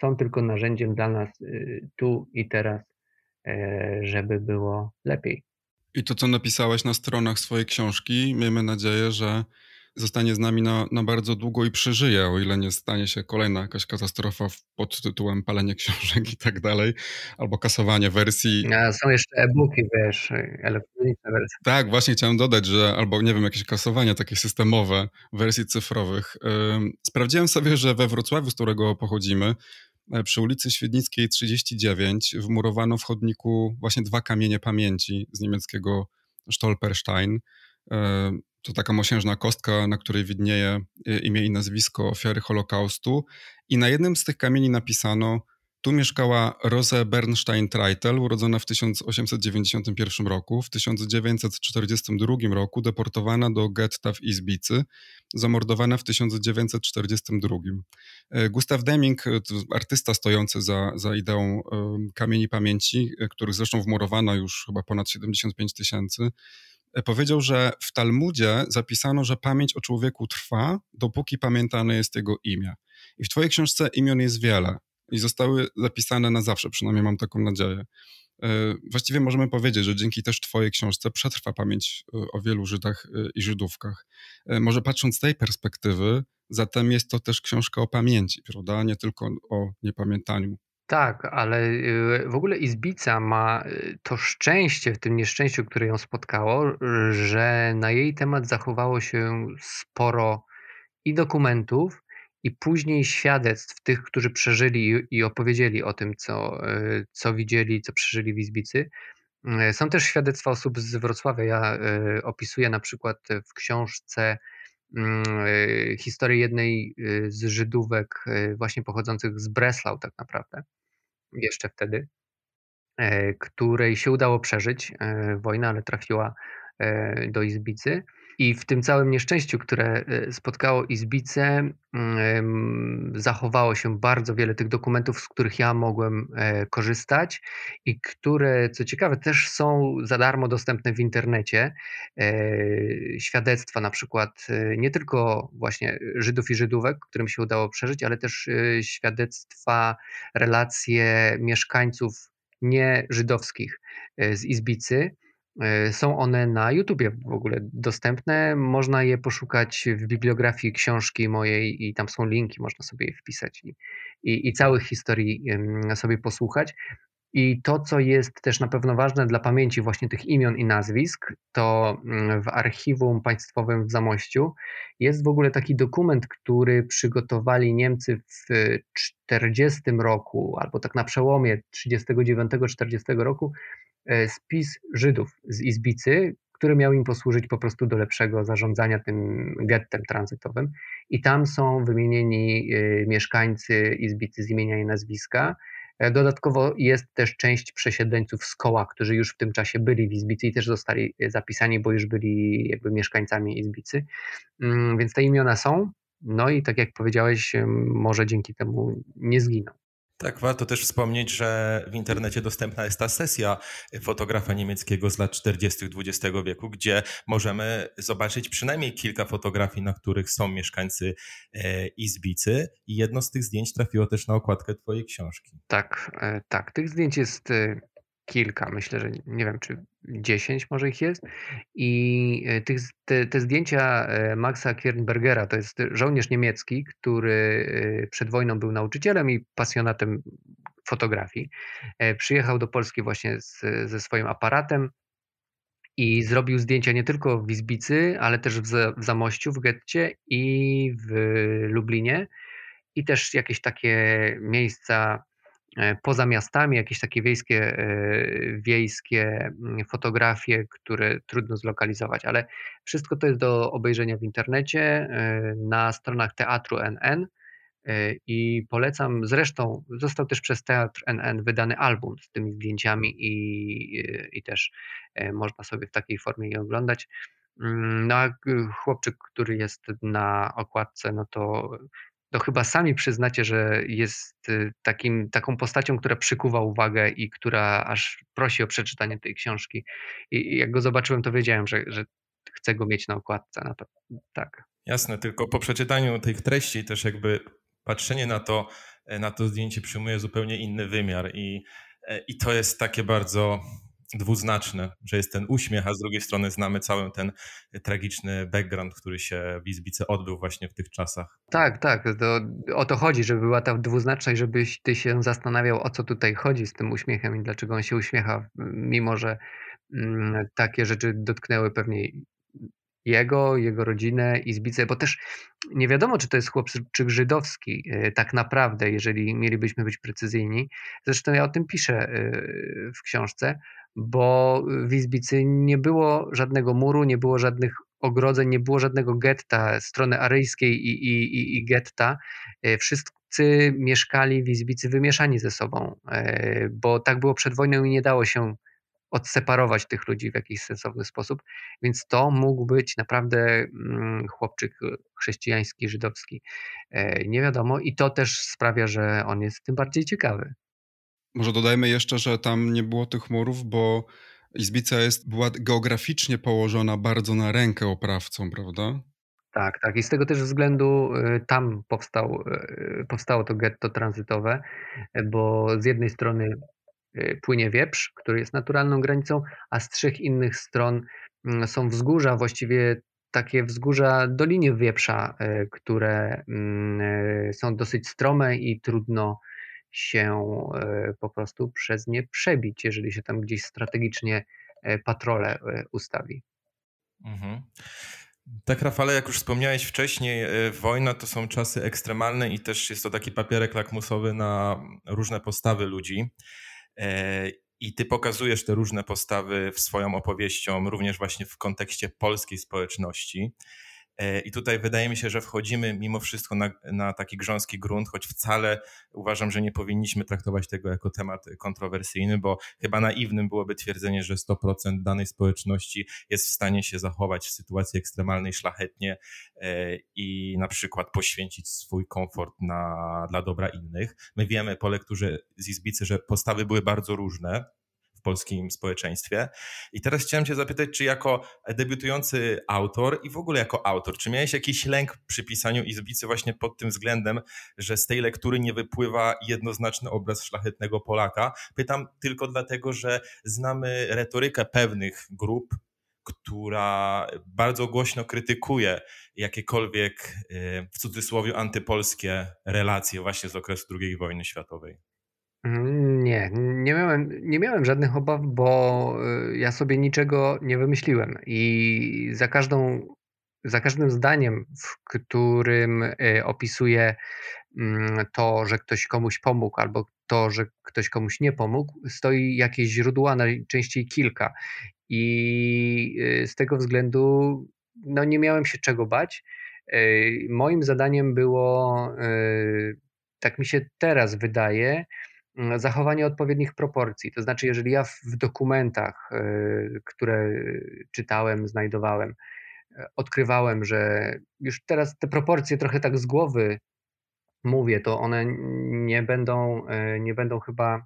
są tylko narzędziem dla nas tu i teraz, żeby było lepiej. I to, co napisałeś na stronach swojej książki, miejmy nadzieję, że zostanie z nami na, na bardzo długo i przeżyje, o ile nie stanie się kolejna jakaś katastrofa pod tytułem palenie książek i tak dalej, albo kasowanie wersji. A są jeszcze e-booki, wiesz, elektroniczne wersje. Tak, właśnie chciałem dodać, że albo nie wiem, jakieś kasowanie takie systemowe wersji cyfrowych. Sprawdziłem sobie, że we Wrocławiu, z którego pochodzimy, E, przy ulicy Świdnickiej 39 wmurowano w chodniku właśnie dwa kamienie pamięci z niemieckiego Stolperstein. To taka mosiężna kostka, na której widnieje e, imię i nazwisko ofiary Holokaustu. I na jednym z tych kamieni napisano tu mieszkała Rose Bernstein-Treitel, urodzona w 1891 roku. W 1942 roku deportowana do getta w Izbicy, zamordowana w 1942. E, Gustav Deming, e, artysta stojący za, za ideą kamieni pamięci, których zresztą wmurowano już chyba ponad 75 tysięcy, powiedział, że w Talmudzie zapisano, że pamięć o człowieku trwa, dopóki pamiętane jest jego imię. I w Twojej książce imion jest wiele i zostały zapisane na zawsze, przynajmniej mam taką nadzieję. E, właściwie możemy powiedzieć, że dzięki też Twojej książce przetrwa pamięć e, o wielu Żydach e, i Żydówkach. Może patrząc z tej perspektywy, zatem jest to też książka o pamięci, prawda? Nie tylko o niepamiętaniu. Tak, ale w ogóle Izbica ma to szczęście w tym nieszczęściu, które ją spotkało, że na jej temat zachowało się sporo i dokumentów, i później świadectw tych, którzy przeżyli i opowiedzieli o tym, co, e, co widzieli, co przeżyli w Izbicy. Są też świadectwa osób z Wrocławia. Ja opisuję na przykład w książce mm, historię jednej z Żydówek, właśnie pochodzących z Breslau, tak naprawdę, jeszcze wtedy, której się udało przeżyć wojnę, ale trafiła do Izbicy. I w tym całym nieszczęściu, które e, spotkało Izbicę, mm, zachowało się bardzo wiele tych dokumentów, z których ja mogłem e, korzystać i które, co ciekawe, też są za darmo dostępne w internecie. E, świadectwa na przykład nie tylko właśnie Żydów i Żydówek, którym się udało przeżyć, ale też świadectwa, relacje mieszkańców nie żydowskich z Izbicy E, są one na YouTubie w ogóle dostępne. Można je poszukać w bibliografii książki mojej i tam są linki, można sobie je wpisać i, i, i całych historii sobie posłuchać. I to, co jest też na pewno ważne dla pamięci właśnie tych imion i nazwisk, to mm, w archiwum państwowym w Zamościu jest w ogóle taki dokument, który przygotowali Niemcy w 40 roku, albo tak na przełomie 39-40 roku, e, spis Żydów z Izbicy, który miał im posłużyć po prostu do lepszego zarządzania tym gettem tranzytowym. I tam są wymienieni e, mieszkańcy Izbicy z imienia i nazwiska. E, dodatkowo jest też część przesiedleńców z koła, którzy już w tym czasie byli w Izbicy i też zostali zapisani, bo już byli jakby mieszkańcami Izbicy. Mm, więc te imiona są. No i tak jak powiedziałeś, może dzięki temu nie zginą. Tak, warto też wspomnieć, że w internecie dostępna jest ta sesja fotografa niemieckiego z lat 40. XX wieku, gdzie możemy zobaczyć przynajmniej kilka fotografii, na których są mieszkańcy e, Izbicy i jedno z tych zdjęć trafiło też na okładkę twojej książki. Tak, e, tak. Tych zdjęć jest e, kilka, myślę, że nie wiem, czy 10 może ich jest. I e, tych, te, te zdjęcia e, Maxa Kernbergera to jest żołnierz niemiecki, który e, przed wojną był nauczycielem i pasjonatem fotografii. Przyjechał do Polski właśnie z, ze swoim aparatem i zrobił zdjęcia nie tylko w Izbicy, ale też w, w Zamościu, w getcie i w Lublinie. I też jakieś takie miejsca poza miastami, jakieś takie wiejskie, e, wiejskie mm, fotografie, które trudno zlokalizować, ale wszystko to jest do obejrzenia w internecie, e, na stronach Teatru NN i polecam, zresztą został też przez Teatr NN wydany album z tymi zdjęciami i, i też można sobie w takiej formie je oglądać. Mm, no a chłopczyk, który jest na okładce, no to to chyba sami przyznacie, że jest y, takim, taką postacią, która przykuwa uwagę i która aż prosi o przeczytanie tej książki. I jak go zobaczyłem, to wiedziałem, że, że chcę go mieć na okładce. Na to, tak. Jasne, tylko po przeczytaniu tych treści też jakby patrzenie na to, na to zdjęcie przyjmuje zupełnie inny wymiar i, e, i to jest takie bardzo dwuznaczne, że jest ten uśmiech, a z drugiej strony znamy cały ten tragiczny background, który się w Izbice odbył właśnie w tych czasach. Tak, tak. To, o to chodzi, żeby była ta dwuznaczność, żebyś ty się zastanawiał, o co tutaj chodzi z tym uśmiechem i dlaczego on się uśmiecha, mimo że mm, takie rzeczy dotknęły pewnie jego, jego rodzinę, Izbicę, bo też nie wiadomo, czy to jest chłopczyk żydowski e, tak naprawdę, jeżeli mielibyśmy być precyzyjni. Zresztą ja o tym piszę e, w książce, bo w Izbicy nie było żadnego muru, nie było żadnych ogrodzeń, nie było żadnego getta strony aryjskiej i, i, i, i getta. E, wszyscy mieszkali w Izbicy wymieszani ze sobą, e, bo tak było przed wojną i nie dało się odseparować tych ludzi w jakiś sensowny sposób, więc to mógł być naprawdę mm, chłopczyk chrześcijański, żydowski. E, nie wiadomo i to też sprawia, że on jest tym bardziej ciekawy. Może dodajmy jeszcze, że tam nie było tych murów, bo Izbica jest, była geograficznie położona bardzo na rękę oprawcom, prawda? Tak, tak. I z tego też względu y, tam powstał, y, powstało to getto tranzytowe, bo z jednej strony y, płynie wieprz, który jest naturalną granicą, a z trzech innych stron mm, są wzgórza, właściwie takie wzgórza Doliny Wieprza, które mm, są dosyć strome i trudno się e, po prostu przez nie przebić, jeżeli się tam gdzieś strategicznie e, patrole e, ustawi. Mhm. Tak, Rafale, jak już wspomniałeś wcześniej, wojna to są czasy ekstremalne i też jest to taki papierek lakmusowy na różne postawy ludzi. I ty pokazujesz te różne postawy w swoją opowieścią, również właśnie w kontekście polskiej społeczności. E, I tutaj wydaje mi się, że wchodzimy mimo wszystko na, na, taki grząski grunt, choć wcale uważam, że nie powinniśmy traktować tego jako temat kontrowersyjny, bo chyba naiwnym byłoby twierdzenie, że 100% danej społeczności jest w stanie się zachować w sytuacji ekstremalnej szlachetnie e, i na przykład poświęcić swój komfort na, dla dobra innych. My wiemy po lekturze z Izbicy, że postawy były bardzo różne polskim społeczeństwie. I teraz chciałem Cię zapytać, czy jako debiutujący autor i w ogóle jako autor, czy miałeś jakiś lęk przy pisaniu Izbicy właśnie pod tym względem, że z tej lektury nie wypływa jednoznaczny obraz szlachetnego Polaka? Pytam tylko dlatego, że znamy retorykę pewnych grup, która bardzo głośno krytykuje jakiekolwiek y, w cudzysłowie antypolskie relacje właśnie z okresu II wojny światowej. Mm, nie, nie miałem, nie miałem żadnych obaw, bo y, ja sobie niczego nie wymyśliłem i za każdą, za każdym zdaniem, w którym y, opisuję mm, to, że ktoś komuś pomógł, albo to, że ktoś komuś nie pomógł, stoi jakieś źródło, a najczęściej kilka. I y, z tego względu no, nie miałem się czego bać. Moim zadaniem było, tak mi się teraz wydaje, zachowanie odpowiednich proporcji. To znaczy, jeżeli ja w dokumentach, e, które czytałem, znajdowałem, e, odkrywałem, że już teraz te proporcje trochę tak z głowy mówię, to one nie będą, e, nie będą chyba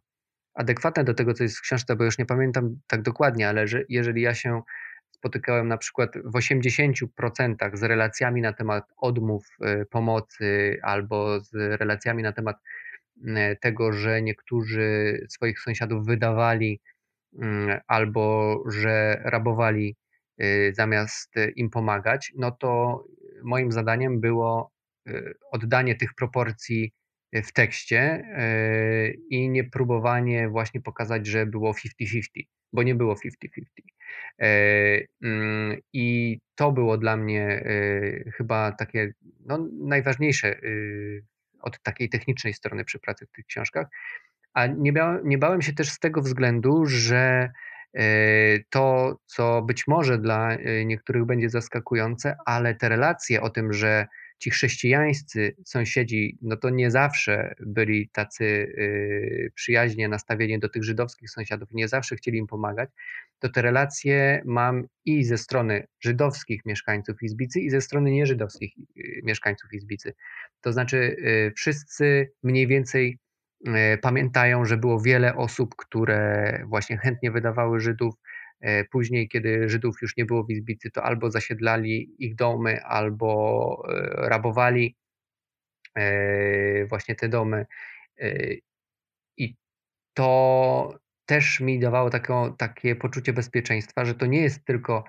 adekwatne do tego, co jest w książce, bo już nie pamiętam tak dokładnie, ale że jeżeli ja się spotykałem na przykład w 80% z relacjami na temat odmów pomocy albo z relacjami na temat tego, że niektórzy swoich sąsiadów wydawali mm, albo że rabowali y, zamiast im pomagać, no to moim zadaniem było y, oddanie tych proporcji w tekście y, i nie próbowanie właśnie pokazać, że było 50-50, bo nie było 50-50. E, mm, I to było dla mnie chyba takie no, najważniejsze od takiej technicznej strony przy pracy w tych książkach. A nie, nie bałem się też z tego względu, że e, to, co być może dla e, niektórych będzie zaskakujące, ale te relacje o tym, że ci chrześcijańscy sąsiedzi, no to nie zawsze byli tacy y, przyjaźnie nastawieni do tych żydowskich sąsiadów, nie zawsze chcieli im pomagać, to te relacje mam i ze strony żydowskich mieszkańców Izbicy, i ze strony nieżydowskich y, mieszkańców Izbicy. To znaczy, y, wszyscy mniej więcej pamiętają, że było wiele osób, które właśnie chętnie wydawały Żydów, później, kiedy Żydów już nie było w Izbicy, to albo zasiedlali ich domy, albo e, rabowali e, właśnie te domy. I to też mi dawało takie, takie poczucie bezpieczeństwa, że to nie jest tylko,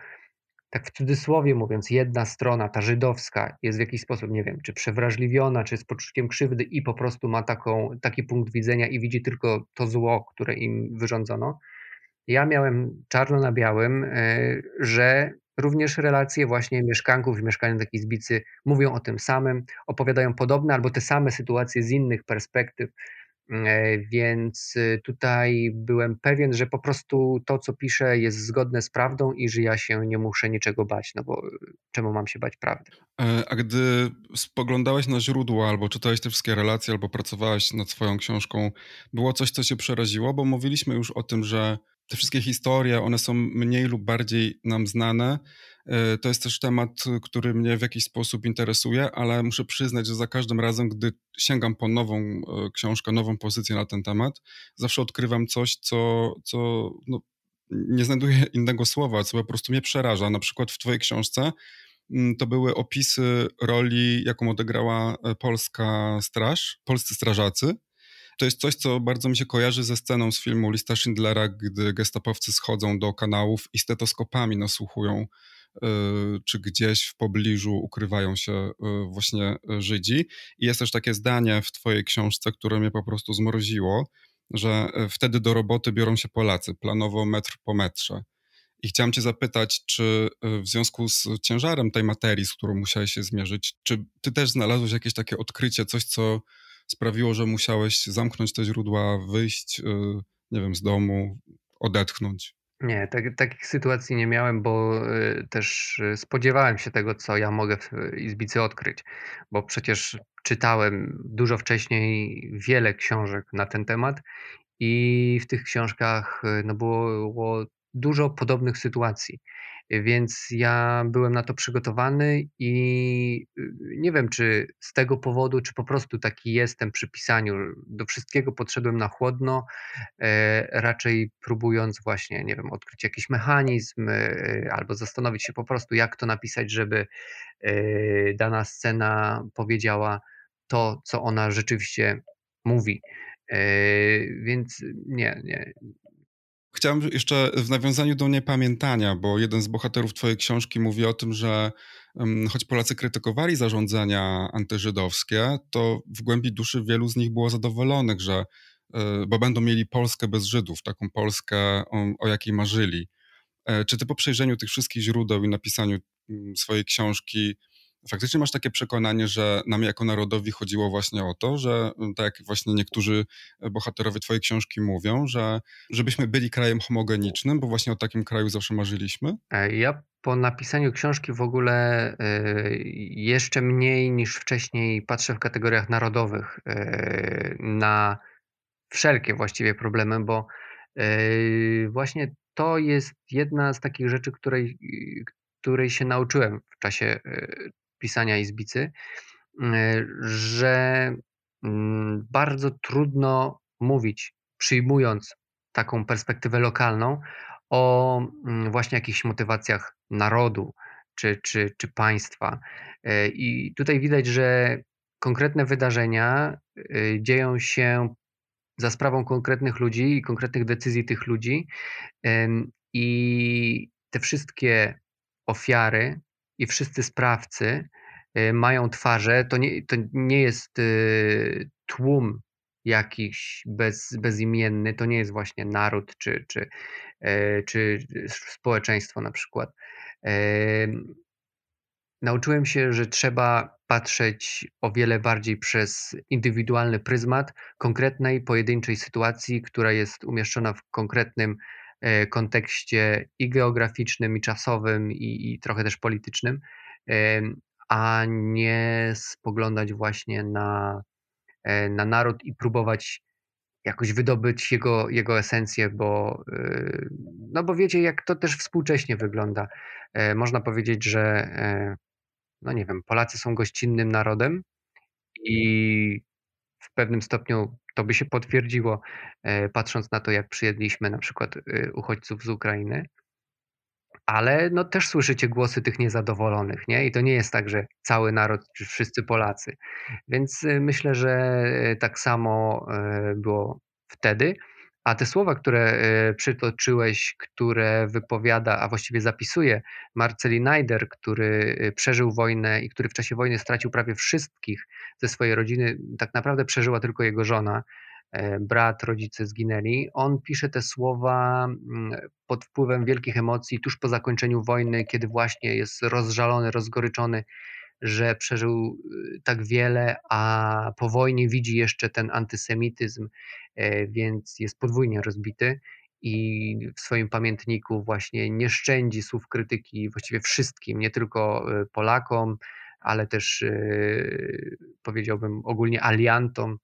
tak w cudzysłowie mówiąc, jedna strona, ta żydowska, jest w jakiś sposób, nie wiem, czy przewrażliwiona, czy z poczuciem krzywdy i po prostu ma taką, taki punkt widzenia i widzi tylko to zło, które im wyrządzono ja miałem czarno na białym, e, że również relacje właśnie mieszkanków i mieszkanek Izbicy mówią o tym samym, opowiadają podobne albo te same sytuacje z innych perspektyw. E, więc e, tutaj byłem pewien, że po prostu to, co piszę, jest zgodne z prawdą i że ja się nie muszę niczego bać, no bo czemu mam się bać prawdy? A gdy spoglądałeś na źródła, albo czytałeś te wszystkie relacje, albo pracowałeś nad swoją książką, było coś, co cię przeraziło? Bo mówiliśmy już o tym, że te wszystkie historie, one są mniej lub bardziej nam znane. E, to jest też temat, który mnie w jakiś sposób interesuje, ale muszę przyznać, że za każdym razem, gdy sięgam po nową e, książkę, nową pozycję na ten temat, zawsze odkrywam coś, co, co no, nie znajduję [LAUGHS] innego słowa, co po prostu mnie przeraża. Na przykład w Twojej książce mm, to były opisy roli, jaką odegrała e, polska straż, polscy strażacy to jest coś, co bardzo mi się kojarzy ze sceną z filmu Lista Schindlera, gdy gestapowcy schodzą do kanałów i stetoskopami nasłuchują, y, czy gdzieś w pobliżu ukrywają się y, właśnie Żydzi. I jest też takie zdanie w twojej książce, które mnie po prostu zmroziło, że wtedy do roboty biorą się Polacy, planowo metr po metrze. I chciałem Cię zapytać, czy w związku z ciężarem tej materii, z którą musiałeś się zmierzyć, czy Ty też znalazłeś jakieś takie odkrycie, coś, co sprawiło, że musiałeś zamknąć te źródła, wyjść, y, nie wiem, z domu, odetchnąć? Nie, tak, takich sytuacji nie miałem, bo y, też y, spodziewałem się tego, co ja mogę w Izbicy odkryć, bo przecież czytałem dużo wcześniej wiele książek na ten temat i w tych książkach no było, było dużo podobnych sytuacji. Więc ja byłem na to przygotowany i y, nie wiem, czy z tego powodu, czy po prostu taki jestem przy pisaniu. Do wszystkiego podszedłem na chłodno, e, raczej próbując właśnie, nie wiem, odkryć jakiś mechanizm e, albo zastanowić się po prostu, jak to napisać, żeby e, dana scena powiedziała to, co ona rzeczywiście mówi. Więc nie, nie, Chciałem jeszcze w nawiązaniu do niepamiętania, bo jeden z bohaterów twojej książki mówi o tym, że choć Polacy krytykowali zarządzania antyżydowskie, to w głębi duszy wielu z nich było zadowolonych, że bo będą mieli Polskę bez Żydów, taką Polskę, o, o jakiej marzyli. Czy ty po przejrzeniu tych wszystkich źródeł i napisaniu mm, swojej książki faktycznie masz takie przekonanie, że nam jako narodowi chodziło właśnie o to, że mm, tak jak właśnie niektórzy bohaterowie twojej książki mówią, że żebyśmy byli krajem homogenicznym, bo właśnie o takim kraju zawsze marzyliśmy? E, ja po napisaniu książki w ogóle e, jeszcze mniej niż wcześniej patrzę w kategoriach narodowych e, na wszelkie właściwie problemy, bo właśnie to jest jedna z takich rzeczy, której, której się nauczyłem w czasie pisania Izbicy, e, że mm, bardzo trudno mówić, przyjmując taką perspektywę lokalną, o mm, właśnie jakichś motywacjach narodu czy, czy, czy państwa. E, I tutaj widać, że konkretne wydarzenia e, dzieją się za sprawą konkretnych ludzi i konkretnych decyzji tych ludzi. I te wszystkie ofiary i wszyscy sprawcy y, mają twarze, to nie, to nie jest y, tłum jakiś bez, bezimienny, to nie jest właśnie naród czy, czy, e, czy społeczeństwo na przykład. Nauczyłem się, że trzeba patrzeć o wiele bardziej przez indywidualny pryzmat konkretnej, pojedynczej sytuacji, która jest umieszczona w konkretnym kontekście i geograficznym, i czasowym, i, i trochę też politycznym, a nie spoglądać właśnie na, e, na naród i próbować jakoś wydobyć jego, jego esencję, bo, e, no bo wiecie, jak to też współcześnie wygląda. Można powiedzieć, że no nie wiem, Polacy są gościnnym narodem i w pewnym stopniu to by się potwierdziło, e, patrząc na to, jak przyjedliśmy na przykład y, uchodźców z Ukrainy. Ale no też słyszycie głosy tych niezadowolonych, nie? I to nie jest tak, że cały naród, czy wszyscy Polacy. Więc y, myślę, że e, tak samo e, było wtedy. A te słowa, które e, przytoczyłeś, które wypowiada, a właściwie zapisuje Marceli Najder, który e, przeżył wojnę i który w czasie wojny stracił prawie wszystkich ze swojej rodziny, tak naprawdę przeżyła tylko jego żona, e, brat, rodzice zginęli. On pisze te słowa mm, pod wpływem wielkich emocji, tuż po zakończeniu wojny, kiedy właśnie jest rozżalony, rozgoryczony że przeżył y, tak wiele, a po wojnie widzi jeszcze ten antysemityzm, e, więc jest podwójnie rozbity i w swoim pamiętniku właśnie nie szczędzi słów krytyki właściwie wszystkim, nie tylko e, Polakom, ale też e, powiedziałbym ogólnie aliantom,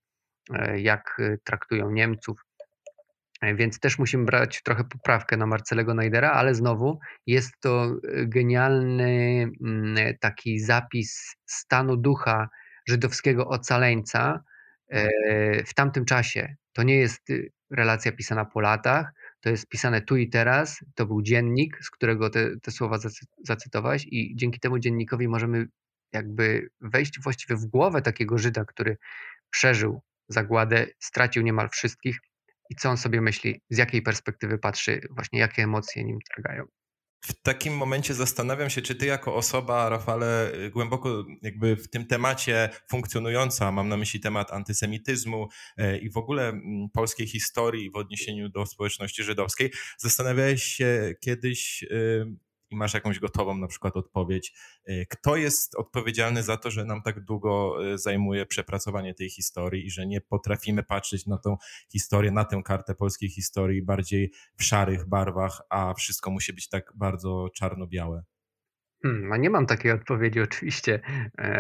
jak traktują Niemców. Więc też musimy brać trochę poprawkę na Marcelego Najdera, ale znowu jest to e, genialny mm, taki zapis stanu ducha żydowskiego ocaleńca e, w tamtym czasie. To nie jest y, relacja pisana po latach, to jest pisane tu i teraz. To był dziennik, z którego te, te słowa zacytowałeś, i dzięki temu dziennikowi możemy jakby wejść właściwie w głowę takiego Żyda, który przeżył zagładę, stracił niemal wszystkich i co on sobie myśli, z jakiej perspektywy patrzy, właśnie jakie emocje nim targają. W takim momencie zastanawiam się, czy ty jako osoba, Rafale, głęboko jakby w tym temacie funkcjonująca, mam na myśli temat antysemityzmu e, i w ogóle mm, polskiej historii w odniesieniu do społeczności żydowskiej, zastanawiałeś się kiedyś, i masz jakąś gotową na przykład odpowiedź, y, kto jest odpowiedzialny za to, że nam tak długo y, zajmuje przepracowanie tej historii i że nie potrafimy patrzeć na tą historię, na tę kartę polskiej historii bardziej w szarych barwach, a wszystko musi być tak bardzo czarno-białe? Hmm, no nie mam takiej odpowiedzi [LAUGHS] oczywiście.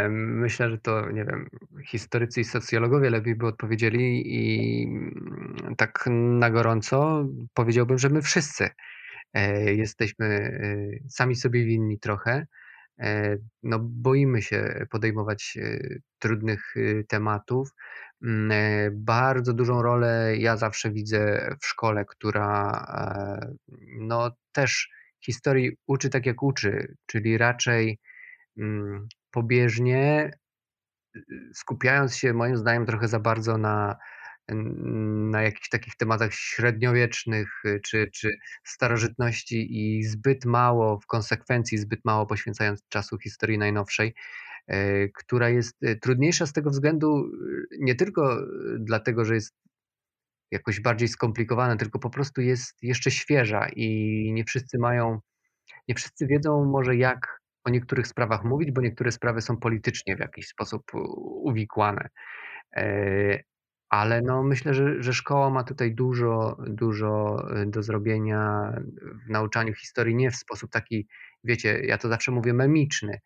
Myślę, że to, nie wiem, historycy i socjologowie lepiej by odpowiedzieli i mm, tak na gorąco powiedziałbym, że my wszyscy. E, jesteśmy e, sami sobie winni trochę. E, no, boimy się podejmować trudnych tematów. Mm, bardzo dużą rolę ja zawsze widzę w szkole, która no, też historii uczy tak jak uczy, czyli raczej mm, pobieżnie, skupiając się moim zdaniem trochę za bardzo na na jakichś takich tematach średniowiecznych y, czy, czy starożytności i zbyt mało, w konsekwencji zbyt mało poświęcając czasu historii najnowszej, e, która jest y, trudniejsza z tego względu y, nie tylko dlatego, że jest jakoś bardziej skomplikowana, tylko po prostu jest jeszcze świeża i nie wszyscy mają, nie wszyscy wiedzą może jak o niektórych sprawach mówić, bo niektóre sprawy są politycznie w jakiś sposób uwikłane. Ale no myślę, że, że szkoła ma tutaj dużo, dużo e, do zrobienia w nauczaniu historii, nie w sposób taki, wiecie, ja to zawsze mówię memiczny,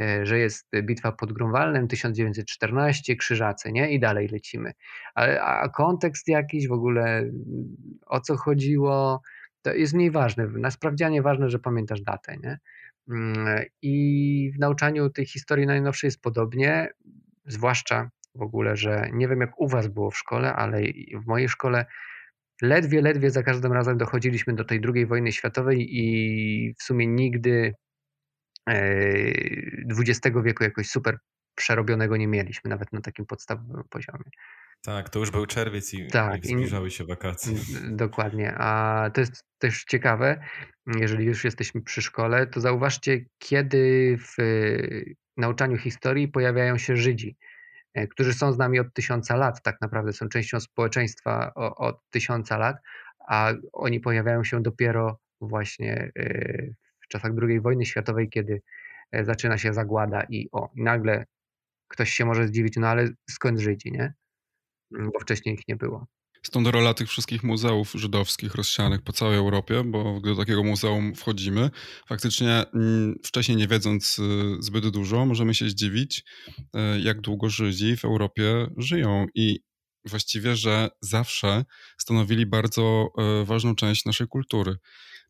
e, że jest bitwa pod Grunwaldem 1914, Krzyżacy, nie? I dalej lecimy. A, a kontekst jakiś w ogóle, o co chodziło, to jest mniej ważne. Na sprawdzianie ważne, że pamiętasz datę, nie? Mm, I w nauczaniu tej historii najnowszej jest podobnie, zwłaszcza w ogóle, że nie wiem jak u was było w szkole, ale w mojej szkole ledwie, ledwie za każdym razem dochodziliśmy do tej II wojny światowej i w sumie nigdy XX e, wieku jakoś super przerobionego nie mieliśmy, nawet na takim podstawowym poziomie. Tak, to już był czerwiec i, tak, i zbliżały się wakacje. Dokładnie, a to jest też ciekawe, jeżeli już jesteśmy przy szkole, to zauważcie, kiedy w nauczaniu historii pojawiają się Żydzi. E, którzy są z nami od tysiąca lat, tak naprawdę są częścią społeczeństwa od tysiąca lat, a oni pojawiają się dopiero właśnie e, w czasach II wojny światowej, kiedy e, zaczyna się zagłada i o, nagle ktoś się może zdziwić, no ale skąd Żydzi, nie? Bo wcześniej ich nie było. Stąd rola tych wszystkich muzeów żydowskich rozsianych po całej Europie, bo gdy do takiego muzeum wchodzimy, faktycznie mm, wcześniej nie wiedząc y, zbyt dużo, możemy się zdziwić, y, jak długo Żydzi w Europie żyją i właściwie, że zawsze stanowili bardzo y, ważną część naszej kultury.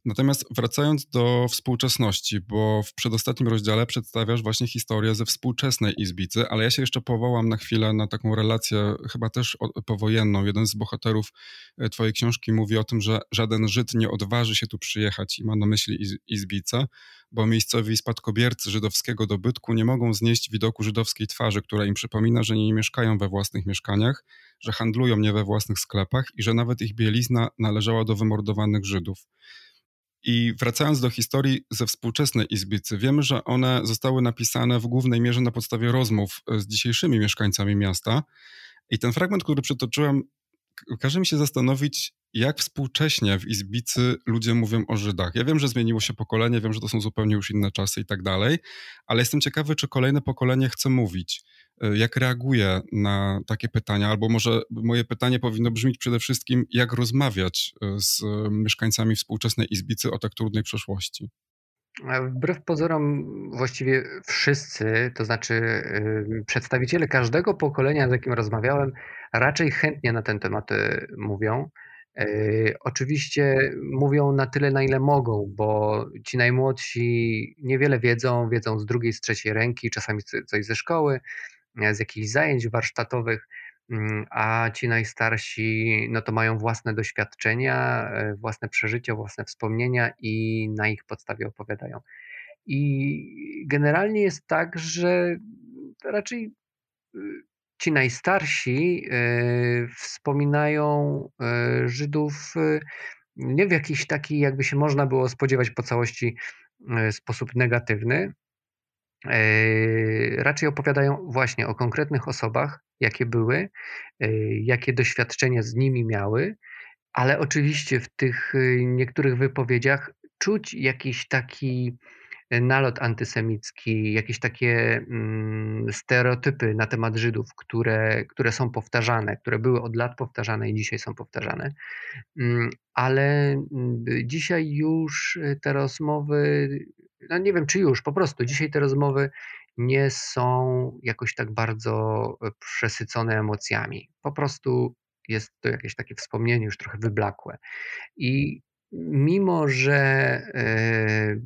Natomiast wracając do współczesności, bo w przedostatnim rozdziale przedstawiasz właśnie historię ze współczesnej Izbicy, ale ja się jeszcze powołam na chwilę na taką relację, chyba też powojenną. Jeden z bohaterów e, twojej książki mówi o tym, że żaden Żyd nie odważy się tu przyjechać i ma na myśli Izbicę, bo miejscowi spadkobiercy żydowskiego dobytku nie mogą znieść widoku żydowskiej twarzy, która im przypomina, że nie mieszkają we własnych mieszkaniach, że handlują nie we własnych sklepach i że nawet ich bielizna należała do wymordowanych Żydów. I wracając do historii ze współczesnej Izbicy, wiemy, że one zostały napisane w głównej mierze na podstawie rozmów z dzisiejszymi mieszkańcami miasta. I ten fragment, który przytoczyłem, każe mi się zastanowić, jak współcześnie w Izbicy ludzie mówią o Żydach. Ja wiem, że zmieniło się pokolenie, wiem, że to są zupełnie już inne czasy i tak dalej, ale jestem ciekawy, czy kolejne pokolenie chce mówić. E, jak reaguje na takie pytania, albo może moje pytanie powinno brzmieć przede wszystkim, jak rozmawiać e, z mieszkańcami współczesnej Izbicy o tak trudnej przeszłości. Wbrew pozorom, właściwie wszyscy, to znaczy przedstawiciele każdego pokolenia, z jakim rozmawiałem, raczej chętnie na ten temat mówią. Yy, oczywiście mówią na tyle, na ile mogą, bo ci najmłodsi niewiele wiedzą, wiedzą z drugiej, z trzeciej ręki, czasami coś ze szkoły, z jakichś zajęć warsztatowych, mm, a ci najstarsi no to mają własne doświadczenia, e, własne przeżycia, własne wspomnienia i na ich podstawie opowiadają. I generalnie jest tak, że raczej y, ci najstarsi e, wspominają e, Żydów nie w jakiś taki, jakby się można było spodziewać po całości, sposób negatywny, raczej opowiadają właśnie o konkretnych osobach, jakie były, jakie doświadczenia z nimi miały, ale oczywiście w tych niektórych wypowiedziach czuć jakiś taki nalot antysemicki, jakieś takie mm, stereotypy na temat Żydów, które, które są powtarzane, które były od lat powtarzane i dzisiaj są powtarzane. Mm, ale mm, dzisiaj już te rozmowy no nie wiem czy już, po prostu dzisiaj te rozmowy nie są jakoś tak bardzo e, przesycone emocjami. Po prostu jest to jakieś takie wspomnienie już trochę wyblakłe. I mimo, że e,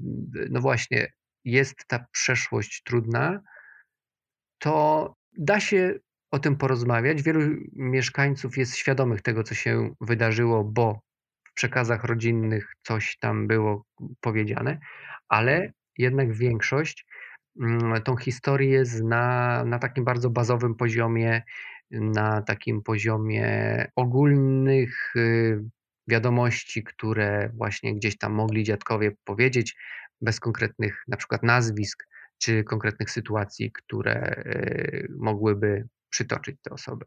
no właśnie jest ta przeszłość trudna, to da się o tym porozmawiać. Wielu mieszkańców jest świadomych tego, co się wydarzyło, bo w przekazach rodzinnych coś tam było powiedziane, ale jednak większość mm, tą historię zna na takim bardzo bazowym poziomie, na takim poziomie ogólnych y, wiadomości, które właśnie gdzieś tam mogli dziadkowie powiedzieć, bez konkretnych na przykład nazwisk czy konkretnych sytuacji, które y, mogłyby przytoczyć te osoby.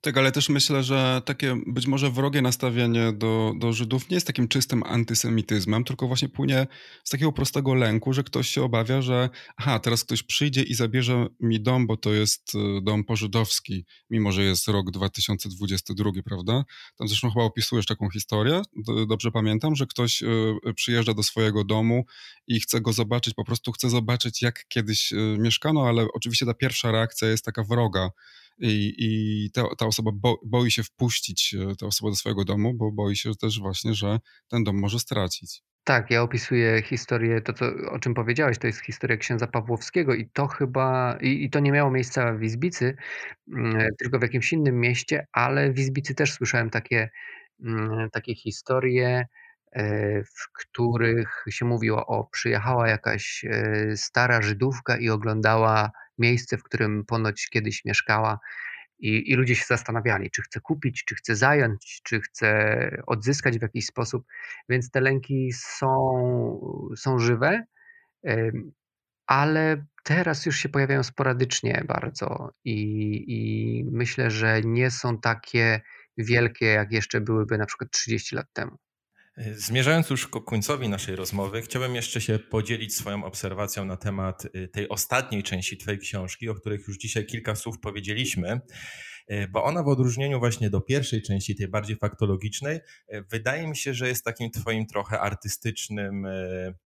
Tak, ale też myślę, że takie być może wrogie nastawienie do, do Żydów nie jest takim czystym antysemityzmem, tylko właśnie płynie z takiego prostego lęku, że ktoś się obawia, że aha, teraz ktoś przyjdzie i zabierze mi dom, bo to jest y, dom pożydowski, mimo że jest rok 2022, prawda? Tam zresztą chyba opisujesz taką historię, dobrze pamiętam, że ktoś y, przyjeżdża do swojego domu i chce go zobaczyć, po prostu chce zobaczyć, jak kiedyś y, mieszkano, ale oczywiście ta pierwsza reakcja jest taka wroga, i, i ta, ta osoba bo, boi się wpuścić e, tę osobę do swojego domu, bo boi się też właśnie, że ten dom może stracić. Tak, ja opisuję historię, to co, o czym powiedziałeś, to jest historia księdza Pawłowskiego i to chyba, i, i to nie miało miejsca w Izbicy, mm, tylko w jakimś innym mieście, ale w Izbicy też słyszałem takie, mm, takie historie, e, w których się mówiło o przyjechała jakaś e, stara Żydówka i oglądała miejsce, w którym ponoć kiedyś mieszkała. I, I ludzie się zastanawiali, czy chce kupić, czy chce zająć, czy chce odzyskać w jakiś sposób. Więc te lęki są, są żywe, ale teraz już się pojawiają sporadycznie bardzo i, i myślę, że nie są takie wielkie, jak jeszcze byłyby na przykład 30 lat temu. Zmierzając już ku końcowi naszej rozmowy, chciałbym jeszcze się podzielić swoją obserwacją na temat y, tej ostatniej części Twojej książki, o których już dzisiaj kilka słów powiedzieliśmy, y, bo ona w odróżnieniu właśnie do pierwszej części, tej bardziej faktologicznej, wydaje mi się, że jest takim Twoim trochę artystycznym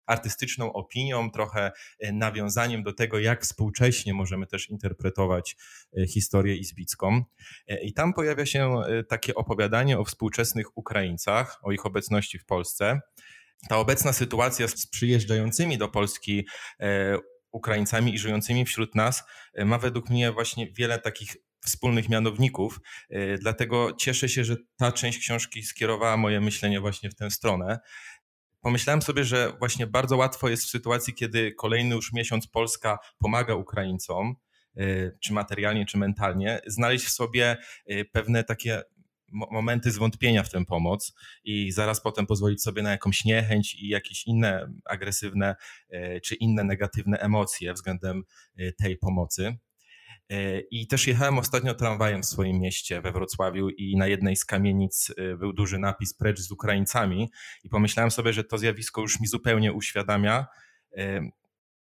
artystyczną opinią, trochę e, nawiązaniem do tego, jak współcześnie możemy też interpretować e, historię izbicką. E, I tam pojawia się takie opowiadanie o współczesnych Ukraińcach, o ich obecności w Polsce. Ta obecna sytuacja z przyjeżdżającymi do Polski Ukraińcami i żyjącymi wśród nas ma według mnie właśnie wiele takich wspólnych mianowników. Dlatego cieszę się, że ta część książki skierowała moje myślenie właśnie w tę stronę pomyślałem sobie, że właśnie bardzo łatwo jest w sytuacji, kiedy kolejny już miesiąc Polska pomaga Ukraińcom, y, czy materialnie, czy mentalnie, znaleźć w sobie y, pewne takie momenty zwątpienia w tę pomoc i zaraz potem pozwolić sobie na jakąś niechęć i jakieś inne agresywne y, czy inne negatywne emocje względem tej pomocy. E, I też jechałem ostatnio tramwajem w swoim mieście we Wrocławiu i na jednej z kamienic e, był duży napis precz z Ukraińcami. I pomyślałem sobie, że to zjawisko już mi zupełnie uświadamia, e,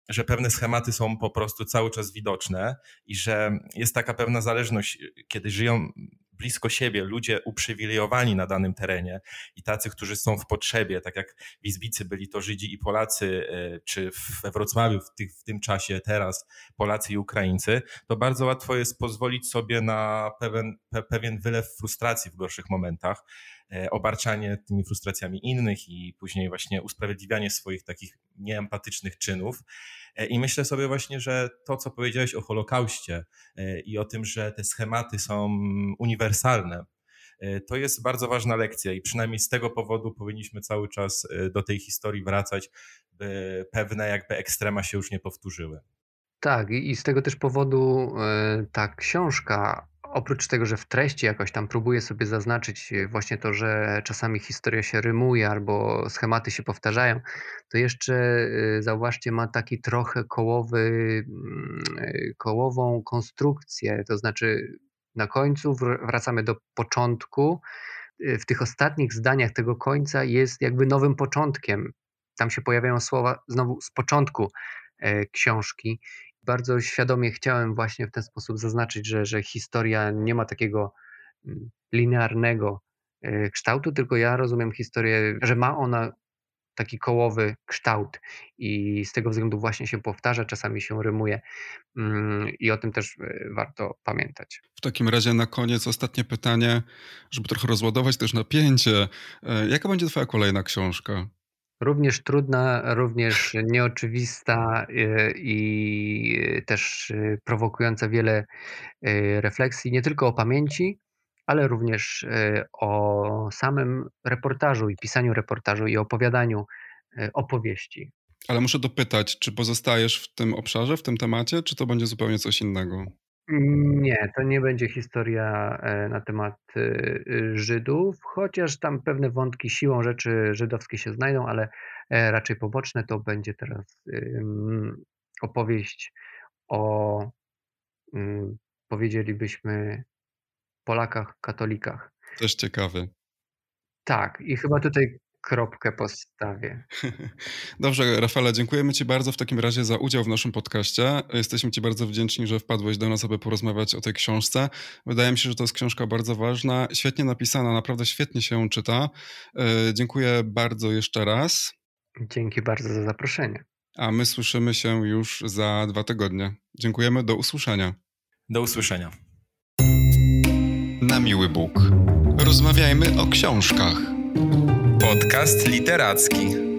że pewne schematy są po prostu cały czas widoczne i że jest taka pewna zależność, kiedy żyją blisko siebie ludzie uprzywilejowani na danym terenie i tacy, którzy są w potrzebie, tak jak w Izbicy byli to Żydzi i Polacy, e, czy we Wrocławiu w, tych, w tym czasie teraz Polacy i Ukraińcy, to bardzo łatwo jest pozwolić sobie na pewien, pe, pewien wylew frustracji w gorszych momentach, e, obarczanie tymi frustracjami innych i później właśnie usprawiedliwianie swoich takich nieempatycznych czynów. E, I myślę sobie właśnie, że to, co powiedziałeś o Holokauście e, i o tym, że te schematy są uniwersalne, e, to jest bardzo ważna lekcja i przynajmniej z tego powodu powinniśmy cały czas do tej historii wracać, by pewne jakby ekstrema się już nie powtórzyły. Tak, i z tego też powodu ta książka oprócz tego, że w treści jakoś tam próbuję sobie zaznaczyć e, właśnie to, że czasami historia się rymuje albo schematy się powtarzają, to jeszcze e, zauważcie, ma taki trochę kołowy, mm, e, kołową konstrukcję, to znaczy na końcu wracamy do początku. W tych ostatnich zdaniach tego końca jest jakby nowym początkiem. Tam się pojawiają słowa znowu z początku książki bardzo świadomie chciałem właśnie w ten sposób zaznaczyć, że, że historia nie ma takiego mm, linearnego e, kształtu, tylko ja rozumiem historię, że ma ona taki kołowy kształt i z tego względu właśnie się powtarza, czasami się rymuje mm, i o tym też e, warto pamiętać. W takim razie na koniec ostatnie pytanie, żeby trochę rozładować też napięcie. E, jaka będzie twoja kolejna książka? Również trudna, również nieoczywista y, i też y, prowokująca wiele y, refleksji, nie tylko o pamięci, ale również o samym reportażu i pisaniu reportażu i opowiadaniu opowieści. Ale muszę dopytać, czy pozostajesz w tym obszarze, w tym temacie, czy to będzie zupełnie coś innego? Nie, to nie będzie historia e, na temat y, y, Żydów, chociaż tam pewne wątki siłą rzeczy żydowskie się znajdą, ale e, raczej poboczne. To będzie teraz opowieść o, powiedzielibyśmy, Polakach, katolikach. Też ciekawy. Tak, i chyba tutaj kropkę postawię. [LAUGHS] Dobrze, Rafale, dziękujemy Ci bardzo w takim razie za udział w naszym podcaście. Jesteśmy Ci bardzo wdzięczni, że wpadłeś do nas, aby porozmawiać o tej książce. Wydaje mi się, że to jest książka bardzo ważna, świetnie napisana, naprawdę świetnie się ją czyta. E, dziękuję bardzo jeszcze raz. Dzięki bardzo za zaproszenie. A my słyszymy się już za dwa tygodnie. Dziękujemy, do usłyszenia. Do usłyszenia. Na miły Bóg. Rozmawiajmy o książkach. Podcast literacki.